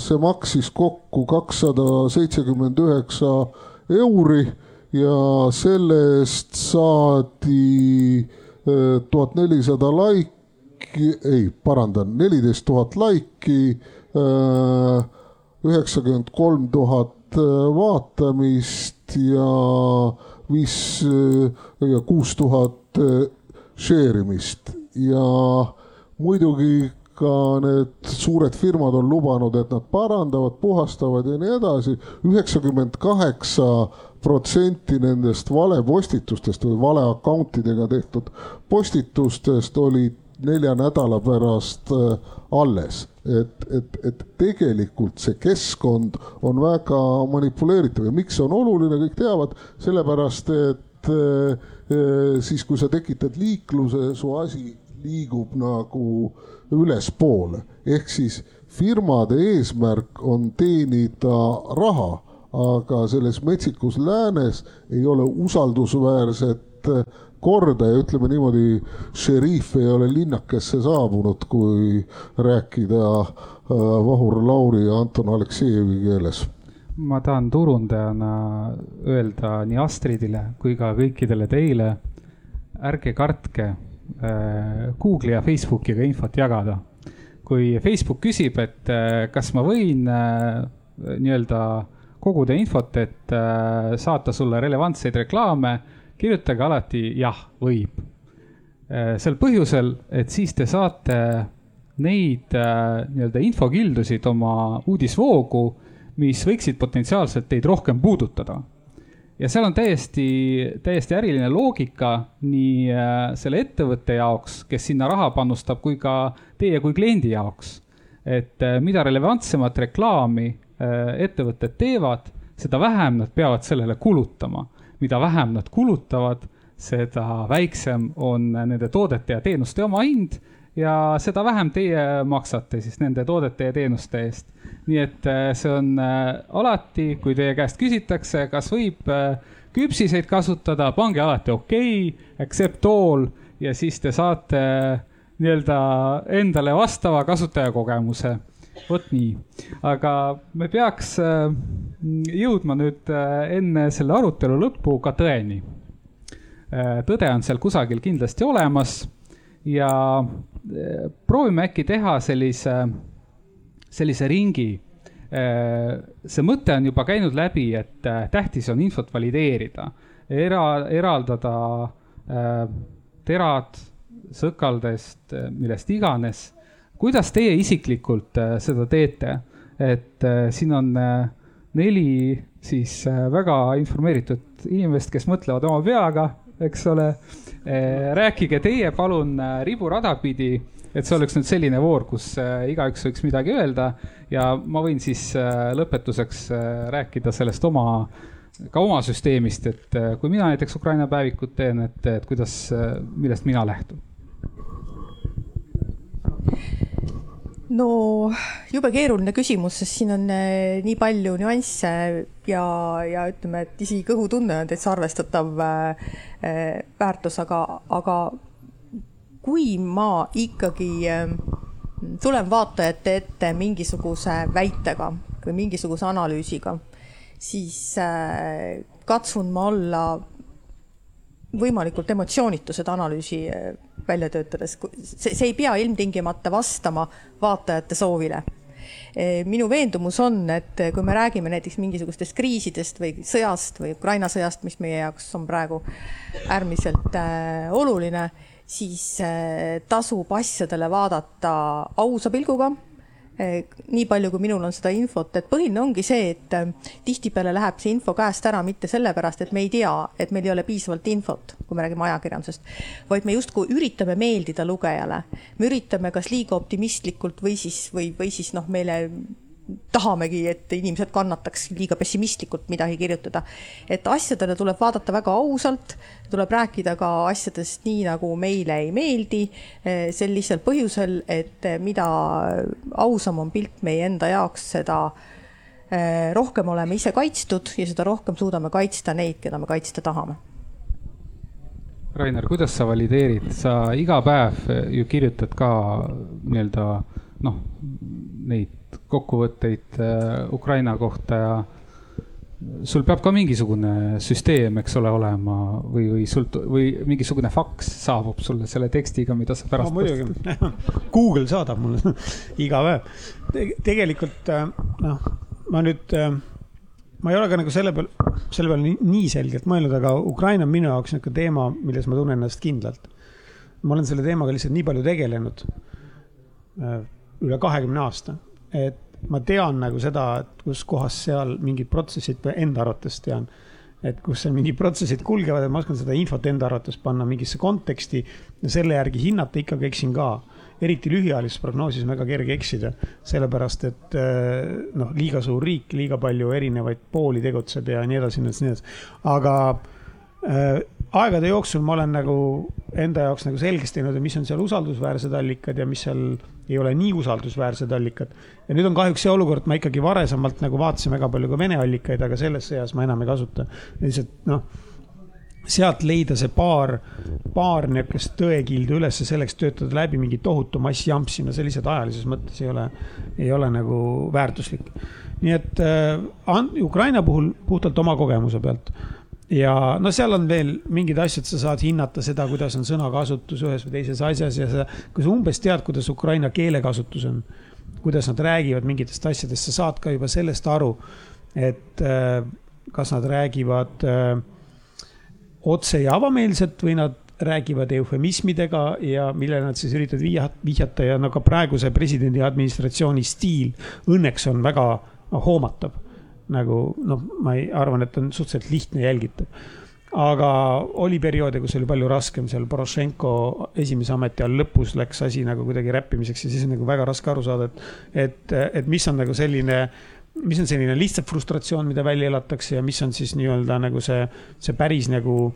see maksis kokku kakssada seitsekümmend üheksa euri ja selle eest saadi äh, tuhat nelisada laiki laiki, ei, parandan, neliteist tuhat laiki, äh, üheksakümmend kolm tuhat äh, vaatamist ja viis äh, kuus tuhat share imist ja muidugi ka need suured firmad on lubanud, et nad parandavad, puhastavad ja nii edasi. üheksakümmend kaheksa protsenti nendest valepostitustest või vale account idega tehtud postitustest olid nelja nädala pärast äh, alles. et, et, et tegelikult see keskkond on väga manipuleeritav ja miks see on oluline, kõik teavad, sellepärast et äh, äh, siis, kui sa tekitad liikluse, su asi liigub nagu ülespoole, ehk siis firmade eesmärk on teenida raha, aga selles metsikus läänes ei ole usaldusväärset korda ja ütleme niimoodi, šeriif ei ole linnakesse saabunud, kui rääkida äh, Vahur Lauri ja Anton Aleksejevi keeles
ma tahan turundajana öelda nii Astridile kui ka kõikidele teile, ärge kartke äh, Google'i ja Facebookiga infot jagada. kui Facebook küsib, et äh, kas ma võin nii-öelda koguda infot, et saata sulle relevantseid reklaame kirjutage alati jah, võib. Äh, sel põhjusel, et siis te saate neid äh, nii-öelda infokildusid oma uudisvoogu, mis võiksid potentsiaalselt teid rohkem puudutada. ja seal on täiesti, täiesti äriline loogika nii äh, selle ettevõtte jaoks, kes sinna raha panustab, kui ka teie kui kliendi jaoks. et mida relevantsemat reklaami ettevõtted teevad, seda vähem nad peavad sellele kulutama. Mida vähem nad kulutavad, seda väiksem on nende toodete ja teenuste omahind ja seda vähem teie maksate siis nende toodete ja teenuste eest. nii et äh, see on äh, alati, kui teie käest küsitakse, kas võib äh, küpsiseid kasutada, pange alati okei okay,, accept all ja siis te saate nii-öelda endale vastava kasutajakogemuse. Vot nii, aga me peaks jõudma nüüd enne selle arutelu lõppu ka tõeni. tõde on seal kusagil kindlasti olemas ja proovime äkki teha sellise, sellise ringi. see mõte on juba käinud läbi, et äh, tähtis on infot valideerida, era-, eraldada äh, terad sõkaldest, äh, millest iganes. Kuidas teie isiklikult seda teete? et siin on neli siis väga informeeritud inimest, kes mõtlevad oma peaga, eks ole. Rääkige teie palun riburada pidi, et see oleks nüüd selline voor, kus igaüks võiks midagi öelda. Ja ma võin siis lõpetuseks rääkida sellest oma, ka oma süsteemist, et kui mina näiteks Ukraina päevikut teen, et, et kuidas, millest mina lähtun
no jube keeruline küsimus, sest siin on eh, nii palju nüansse ja, ja ütleme, et isegi kõhutunne on täitsa arvestatav äh, väärtus, aga, aga kui ma ikkagi tulen vaatajate ette mingisuguse väitega või mingisuguse analüüsiga, siis katsun ma olla võimalikult emotsioonitu seda analüüsi äh, välja töötades, see, see ei pea ilmtingimata vastama vaatajate soovile. Äh, minu veendumus on, et kui me räägime näiteks mingisugustest kriisidest või sõjast või Ukraina sõjast, mis meie jaoks on praegu äärmiselt oluline, siis tasub asjadele vaadata ausa pilguga Eh, nii palju, kui minul on seda infot, et põhiline ongi see, et eh, tihtipeale läheb see info käest ära mitte sellepärast, et me ei tea, et meil ei ole piisavalt infot, kui me räägime ajakirjandusest, vaid me justkui üritame meeldida lugejale. me üritame kas liiga optimistlikult või siis, või, või siis noh, meile tahamegi, et inimesed kannataks liiga pessimistlikult midagi kirjutada. et asjadele tuleb vaadata väga ausalt, tuleb rääkida ka asjadest nii, nagu meile ei meeldi, eh, sel lihtsal põhjusel, et mida ausam on pilt meie enda jaoks, seda eh, rohkem oleme ise kaitstud ja seda rohkem suudame kaitsta neid, keda me kaitsta tahame.
Rainer, kuidas sa valideerid, sa iga päev ju kirjutad ka nii-öelda noh, neid kokkuvõtteid äh, Ukraina kohta ja sul peab ka mingisugune süsteem, eks ole, olema või, või sult- või mingisugune faks saabub sulle selle tekstiga, mida sa pärast
no,. muidugi, Google saadab mulle iga päev Te. tegelikult äh, noh, ma nüüd, äh, ma ei ole ka nagu selle peal, selle peale nii, nii selgelt mõelnud, aga Ukraina on minu jaoks niisugune teema, milles ma tunnen ennast kindlalt. ma olen selle teemaga lihtsalt nii palju tegelenud üle kahekümne aasta et ma tean nagu seda, et kus kohas seal mingid protsessid, enda arvates tean, et kus seal mingid protsessid kulgevad, et ma oskan seda infot enda arvates panna mingisse konteksti ja selle järgi hinnata, ikkagi eksin ka. eriti lühiajalises prognoosis on väga kerge eksida, sellepärast et eh, noh, liiga suur riik, liiga palju erinevaid pooli tegutseb ja nii edasi, nii edasi, aga äh, aegade jooksul ma olen nagu enda jaoks nagu selgeks teinud, mis on seal usaldusväärsed allikad ja mis seal ei ole nii usaldusväärsed allikad. ja nüüd on kahjuks see olukord, ma ikkagi varasemalt nagu vaatasin väga palju ka Vene allikaid, aga selles sõjas ma enam ei kasuta. lihtsalt noh, sealt leida see paar, paar niisugust tõekildu ülesse, selleks töötada läbi mingi tohutu mass jampsi, no see lihtsalt ajalises mõttes ei ole, ei ole nagu väärtuslik. nii et äh, Ukraina puhul puhtalt oma kogemuse pealt ja no seal on veel mingid asjad, sa saad hinnata seda, kuidas on sõnakasutus ühes või teises asjas ja sa, kui sa umbes tead, kuidas ukraina keelekasutus on, kuidas nad räägivad mingitest asjadest, sa saad ka juba sellest aru, et äh, kas nad räägivad äh, otse ja avameelselt või nad räägivad eufemismidega ja millele nad siis üritavad vihjata ja no ka praeguse presidendi administratsiooni stiil õnneks on väga hoomatav nagu noh, ma ei, arvan, et on suhteliselt lihtne jälgitav aga oli perioode, kus oli palju raskem seal Porošenko esimese ametiajal lõpus läks asi nagu kuidagi räppimiseks ja siis on nagu väga raske aru saada, et, et, et mis on nagu selline mis on selline lihtsalt frustratsioon, mida välja elatakse ja mis on siis nii-öelda nagu see, see päris nagu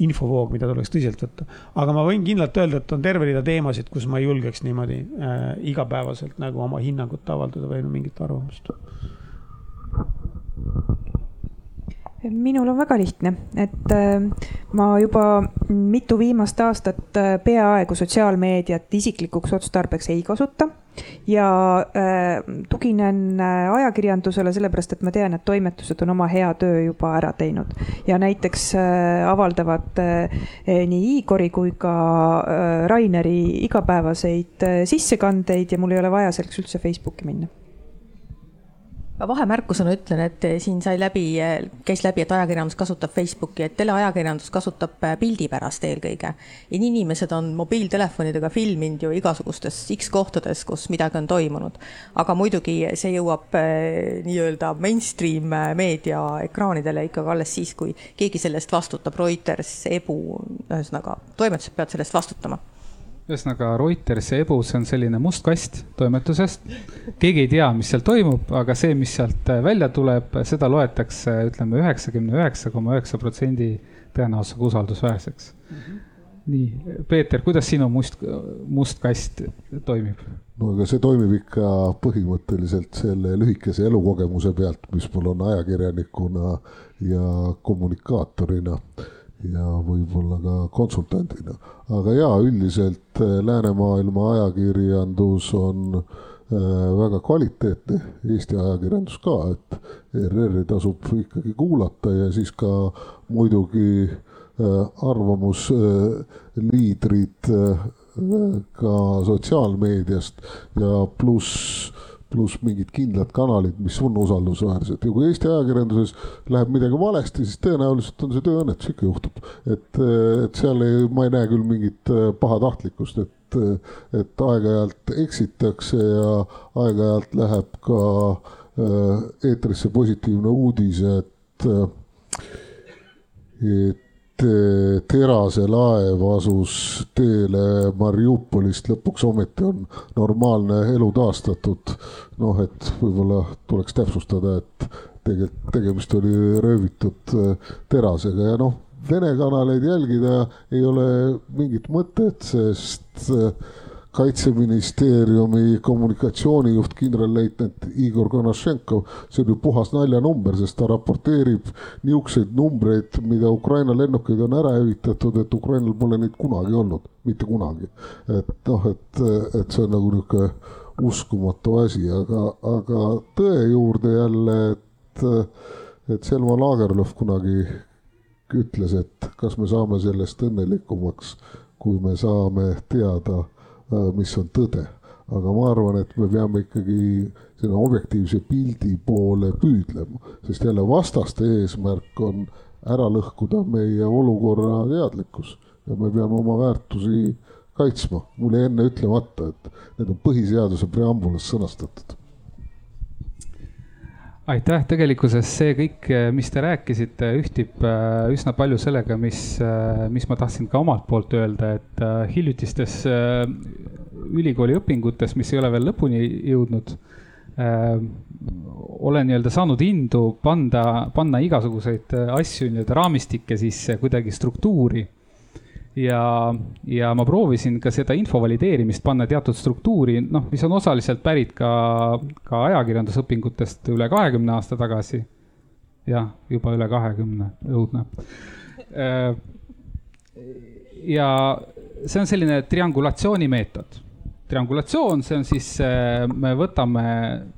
infovoog, mida tuleks tõsiselt võtta. aga ma võin kindlalt öelda, et on terve rida teemasid, kus ma ei julgeks niimoodi äh, igapäevaselt nagu oma hinnangut avaldada või no mingit arvamust
minul on väga lihtne, et äh, ma juba mitu viimast aastat äh, peaaegu sotsiaalmeediat isiklikuks otstarbeks ei kasuta ja äh, tuginen ajakirjandusele sellepärast, et ma tean, et toimetused on oma hea töö juba ära teinud. Ja näiteks avaldavad nii Igori kui ka Raineri igapäevaseid sissekandeid ja mul ei ole vaja selleks üldse Facebooki minna
vahemärkusena ütlen, et siin sai läbi, käis läbi, et ajakirjandus kasutab Facebooki, et teleajakirjandus kasutab äh, pildi pärast eelkõige. inimesed on mobiiltelefonidega filminud ju igasugustes X kohtades, kus midagi on toimunud. aga muidugi see jõuab nii-öelda mainstream meedia ekraanidele ikkagi alles siis, kui keegi selle eest vastutab, Reuters, Ebu, ühesõnaga toimetused peavad selle eest vastutama
ühesõnaga Reuters ja Ebu, see on selline must kast toimetusest. keegi ei tea, mis seal toimub, aga see, mis sealt äh, välja tuleb, seda loetakse, ütleme, üheksakümne üheksa koma üheksa protsendi tõenäosusega usaldusväärseks mm. -hmm. nii, Peeter, kuidas sinu must, must kast toimib?
no aga see toimib ikka põhimõtteliselt selle lühikese elukogemuse pealt, mis mul on ajakirjanikuna ja kommunikaatorina ja võib-olla ka konsultandina. aga jaa, üldiselt äh, läänemaailma ajakirjandus on äh, väga kvaliteetne, Eesti ajakirjandus ka, et ERR-i tasub ikkagi kuulata ja siis ka muidugi äh, arvamusliidrid ka sotsiaalmeediast ja pluss pluss mingid kindlad kanalid, mis on usaldusväärsed ja kui Eesti ajakirjanduses läheb midagi valesti, siis tõenäoliselt on see tööõnnetus, ikka juhtub. et, et seal ei, ma ei näe küll mingit äh, pahatahtlikkust, et, et aeg-ajalt eksitakse ja aeg-ajalt läheb ka äh, eetrisse positiivne uudis, et, et teraselaev asus teele Mariupolist, lõpuks ometi on normaalne elu taastatud. noh, et võib-olla tuleks täpsustada, et tegelikult tegemist oli röövitud äh, terasega ja noh, Vene kanaleid jälgida ei ole mingit mõtet, sest äh, kaitseministeeriumi kommunikatsioonijuht kindralleitnant Igor Konašenkov, see on ju puhas naljanumber, sest ta raporteerib niisuguseid numbreid, mida Ukraina lennukeid on ära hävitatud, et Ukrainal pole neid kunagi olnud, mitte kunagi. et noh, et, et see on nagu niisugune uskumatu asi, aga, aga tõe juurde jälle, et, et Selma Lagerlöf kunagi ütles, et kas me saame sellest õnnelikumaks, kui me saame teada mis on tõde. aga ma arvan, et me peame ikkagi selle objektiivse pildi poole püüdlema, sest jälle vastaste eesmärk on ära lõhkuda meie olukorra teadlikkus ja me peame oma väärtusi kaitsma. mul jäi enne ütlemata, et need on põhiseaduse preambulas sõnastatud
aitäh, tegelikkuses see kõik, mis te rääkisite, ühtib äh, üsna palju sellega, mis, äh, mis ma tahtsin ka omalt poolt öelda, et hiljutistes ülikooli õpingutes, mis ei ole veel lõpuni jõudnud, olen nii-öelda saanud indu panda, panna igasuguseid asju nii-öelda raamistikke sisse kuidagi struktuuri ja, ja ma proovisin ka seda info valideerimist panna teatud struktuuri, noh, mis on osaliselt pärit ka, ka ajakirjandusõpingutest üle kahekümne aasta tagasi. jah, juba üle kahekümne, õudne. Äh, ja see on selline triangulatsiooni meetod. triangulatsioon, see on siis, äh, me võtame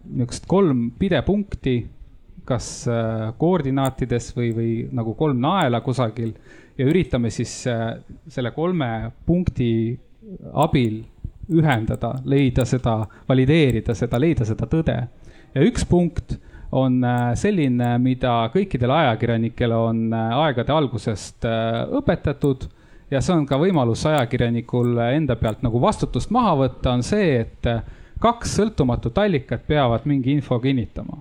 niisugust kolm pidepunkti, kas äh, koordinaatides või, või nagu kolm naela kusagil ja üritame siis äh, selle kolme punkti abil ühendada, leida seda, valideerida seda, leida seda tõde. ja üks punkt on äh, selline, mida kõikidele ajakirjanikele on äh, aegade algusest õpetatud ja see on ka võimalus ajakirjanikul enda pealt nagu vastutust maha võtta, on see, et kaks sõltumatut allikat peavad mingi info kinnitama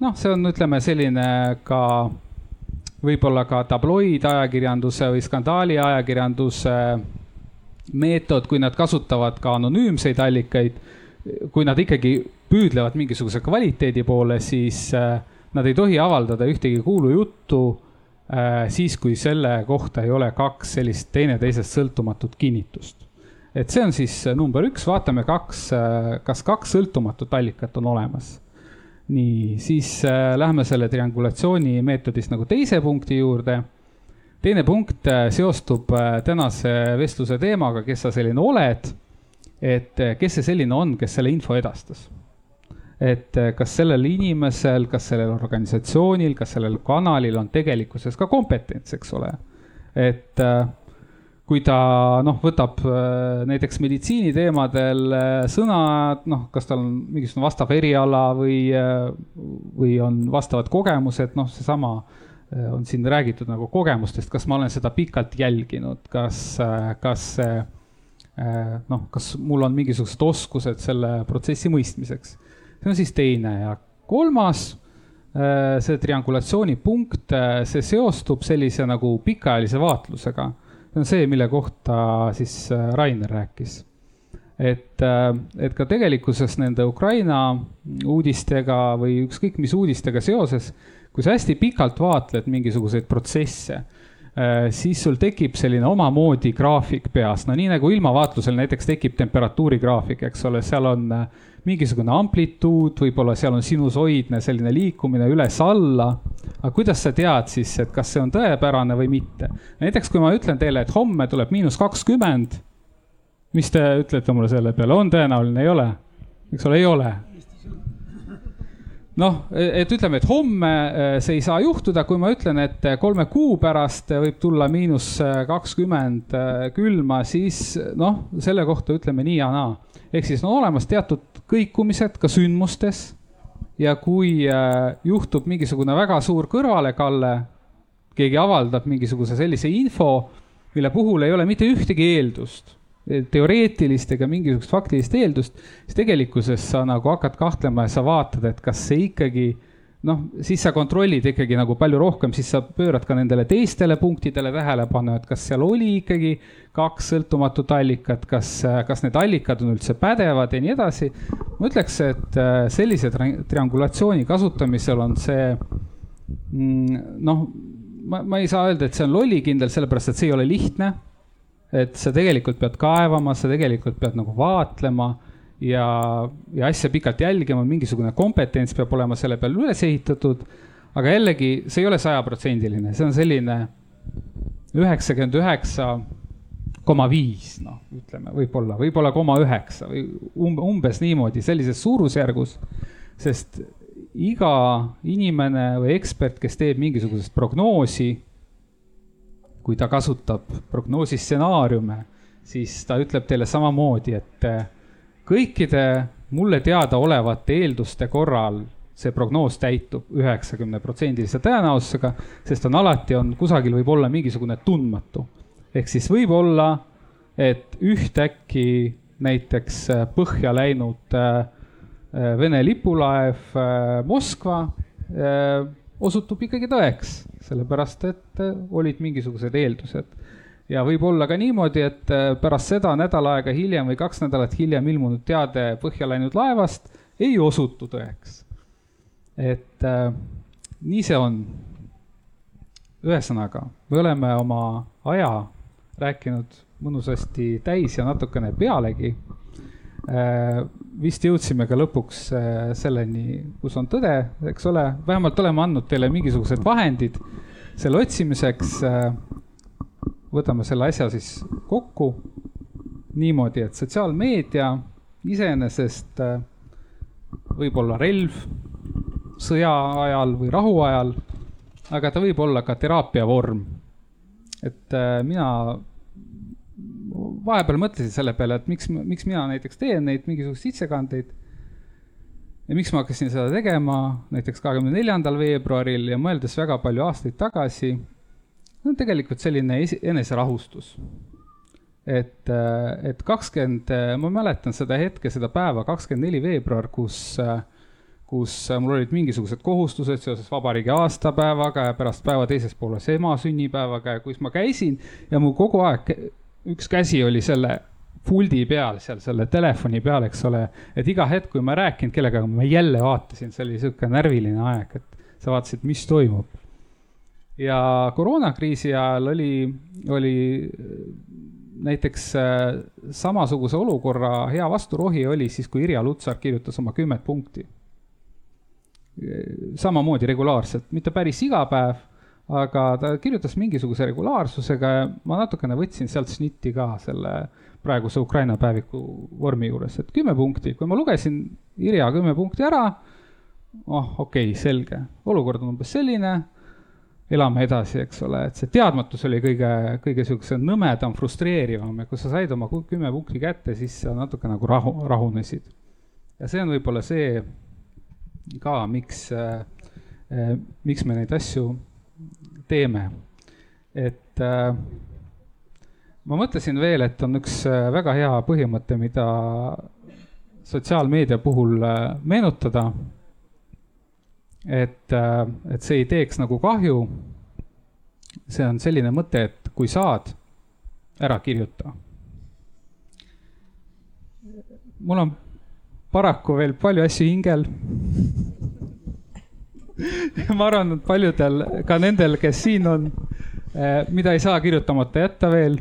noh, see on, ütleme selline ka võib-olla ka tabloidajakirjanduse või skandaaliajakirjanduse meetod, kui nad kasutavad ka anonüümseid allikaid. kui nad ikkagi püüdlevad mingisuguse kvaliteedi poole, siis äh, nad ei tohi avaldada ühtegi kuulujuttu äh, siis, kui selle kohta ei ole kaks sellist teineteisest sõltumatut kinnitust. et see on siis number üks, vaatame kaks, äh, kas kaks sõltumatut allikat on olemas nii, siis äh, lähme selle triangulatsiooni meetodist nagu teise punkti juurde. teine punkt äh, seostub äh, tänase vestluse teemaga, kes sa selline oled. et äh, kes see selline on, kes selle info edastas. et äh, kas sellel inimesel, kas sellel organisatsioonil, kas sellel kanalil on tegelikkuses ka kompetents, eks ole. et äh, kui ta noh, võtab äh, näiteks meditsiiniteemadel äh, sõna, noh, kas tal on mingisugune vastav eriala või, äh, või on vastavad kogemused, noh, seesama on siin räägitud nagu kogemustest, kas ma olen seda pikalt jälginud, kas, kas noh, kas mul on mingisugused oskused selle protsessi mõistmiseks. see on siis teine ja kolmas, see triangulatsiooni punkt, see seostub sellise nagu pikaajalise vaatlusega see on see, mille kohta siis äh, Rainer rääkis. et, äh, et ka tegelikkuses nende Ukraina uudistega või ükskõik mis uudistega seoses, kui sa hästi pikalt vaatled mingisuguseid protsesse, äh, siis sul tekib selline omamoodi graafik peas, no nii nagu ilmavaatlusel näiteks tekib temperatuuri graafik, eks ole, seal on mingisugune amplituud, võib-olla seal on sinusoidne selline liikumine üles-alla aga kuidas sa tead siis, et kas see on tõepärane või mitte? näiteks kui ma ütlen teile, et homme tuleb miinus kakskümmend, mis te ütlete mulle selle peale, on tõenäoline, ei ole? eks ole, ei ole. noh, et ütleme, et homme eh, see ei saa juhtuda, kui ma ütlen, et kolme kuu pärast võib tulla miinus kakskümmend eh, külma, siis noh, selle kohta ütleme nii ja naa. ehk siis on olemas teatud kõikumised ka sündmustes. Ja kui äh, juhtub mingisugune väga suur kõrvalekalle, keegi avaldab mingisuguse sellise info, mille puhul ei ole mitte ühtegi eeldust, teoreetilist ega mingisugust faktilist eeldust, siis tegelikkuses sa nagu hakkad kahtlema ja sa vaatad, et kas see ikkagi noh, siis sa kontrollid ikkagi nagu palju rohkem, siis sa pöörad ka nendele teistele punktidele tähelepanu, et kas seal oli ikkagi kaks sõltumatut allikat, kas, kas need allikad on üldse pädevad ja nii edasi. ma ütleks, et äh, sellise triangulatsiooni kasutamisel on see mm, noh, ma, ma ei saa öelda, et see on lollikindel, sellepärast et see ei ole lihtne. et sa tegelikult pead kaevama, sa tegelikult pead nagu vaatlema ja, ja asja pikalt jälgima, mingisugune kompetents peab olema selle peal üles ehitatud. aga jällegi, see ei ole sajaprotsendiline, see on selline üheksakümmend üheksa koma viis, noh, ütleme võib-olla, võib-olla koma üheksa või umbes niimoodi, sellises suurusjärgus. sest iga inimene või ekspert, kes teeb mingisugust prognoosi, kui ta kasutab prognoosi stsenaariume, siis ta ütleb teile samamoodi, et kõikide mulle teadaolevate eelduste korral see prognoos täitub üheksakümneprotsendilise tõenäosusega, sest on alati on kusagil võib olla mingisugune tundmatu. ehk siis võib olla, et ühtäkki näiteks äh, põhja läinud äh, äh, Vene lipulaev Moskva osutub ikkagi tõeks, sellepärast et olid mingisugused eeldused ja võib olla ka niimoodi, et äh, pärast seda nädal aega hiljem või kaks nädalat hiljem ilmunud teade põhja läinud laevast ei osutu tõeks. et äh, nii see on. ühesõnaga, me oleme oma aja rääkinud mõnusasti täis ja natukene pealegi äh,. vist jõudsime ka lõpuks äh, selleni, kus on tõde, eks ole, vähemalt oleme andnud teile mingisugused vahendid selle otsimiseks äh, võtame selle asja siis kokku niimoodi, et sotsiaalmeedia iseenesest äh, võib olla relv sõja ajal või rahu ajal, aga ta võib olla ka teraapia vorm. et äh, mina vahepeal mõtlesin selle peale, et miks, miks mina näiteks teen neid mingisuguseid sissekandeid. ja miks ma hakkasin seda tegema näiteks kahekümne neljandal veebruaril ja mõeldes väga palju aastaid tagasi see on tegelikult selline eneserahustus. et, et kakskümmend, ma mäletan seda hetke, seda päeva, kakskümmend neli veebruar, kus, kus mul olid mingisugused kohustused seoses vabariigi aastapäevaga ja pärast päeva teises pooles ema sünnipäevaga ja kus ma käisin ja mul kogu aeg üks käsi oli selle puldi peal seal, selle telefoni peal, eks ole. et iga hetk, kui ma rääkinud kellegagi, ma jälle vaatasin, see oli sihuke närviline aeg, et sa vaatasid, mis toimub. Ja koroonakriisi ajal oli, oli näiteks äh, samasuguse olukorra hea vasturohi oli siis, kui Irja Lutsar kirjutas oma kümmet punkti. samamoodi regulaarselt, mitte päris iga päev, aga ta kirjutas mingisuguse regulaarsusega ja ma natukene võtsin sealt snitti ka selle praeguse Ukraina päeviku vormi juures, et kümme punkti, kui ma lugesin Irja kümme punkti ära, oh, okei okay,, selge, olukord on umbes selline elame edasi, eks ole, et see teadmatus oli kõige, kõige niisugusem nõmedam, frustreerivam ja kui sa said oma kümme punkti kätte, siis sa natuke nagu rahu, rahunesid. ja see on võib-olla see ka, miks äh,, miks me neid asju teeme. et äh, ma mõtlesin veel, et on üks äh, väga hea põhimõte, mida sotsiaalmeedia puhul äh, meenutada et, äh, et see ei teeks nagu kahju. see on selline mõte, et kui saad, ära kirjuta. mul on paraku veel palju asju hingel ma arvan, et paljudel, ka nendel, kes siin on, äh, mida ei saa kirjutamata jätta veel.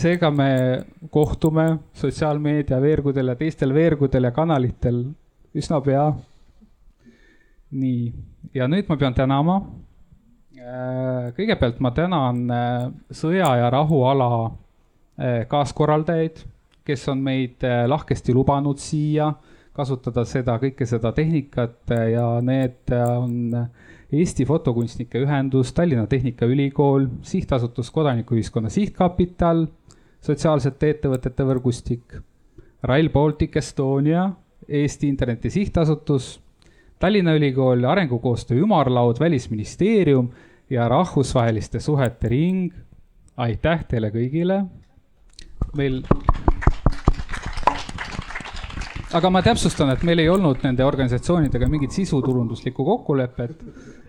seega me kohtume sotsiaalmeedia veergudel ja teistel veergudel ja kanalitel üsna pea nii, ja nüüd ma pean tänama. Äh, kõigepealt ma tänan äh, sõja ja rahuala äh, kaaskorraldajaid, kes on meid lahkesti lubanud siia kasutada seda, kõike seda tehnikat ja need on Eesti Fotokunstnike Ühendus, Tallinna Tehnikaülikool, sihtasutus Kodanikuühiskonna Sihtkapital, sotsiaalsete ettevõtete võrgustik, Rail Baltic Estonia, Eesti Interneti Sihtasutus Tallinna Ülikool, Arengukoostöö Ümarlaud, Välisministeerium ja Rahvusvaheliste Suhete Ring. aitäh teile kõigile. meil. aga ma täpsustan, et meil ei olnud nende organisatsioonidega mingit sisuturunduslikku kokkulepet,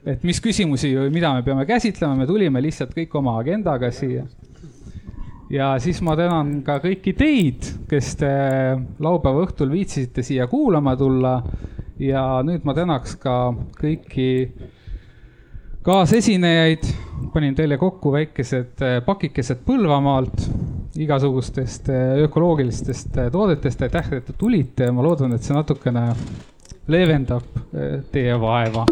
et mis küsimusi või mida me peame käsitlema, me tulime lihtsalt kõik oma agendaga siia ja siis ma tänan ka kõiki teid, kes te laupäeva õhtul viitsisite siia kuulama tulla ja nüüd ma tänaks ka kõiki kaasesinejaid, panin teile kokku väikesed äh, pakikesed Põlvamaalt, igasugustest äh, ökoloogilistest äh, toodetest, aitäh, et te tulite, ma loodan, et see natukene leevendab teie vaeva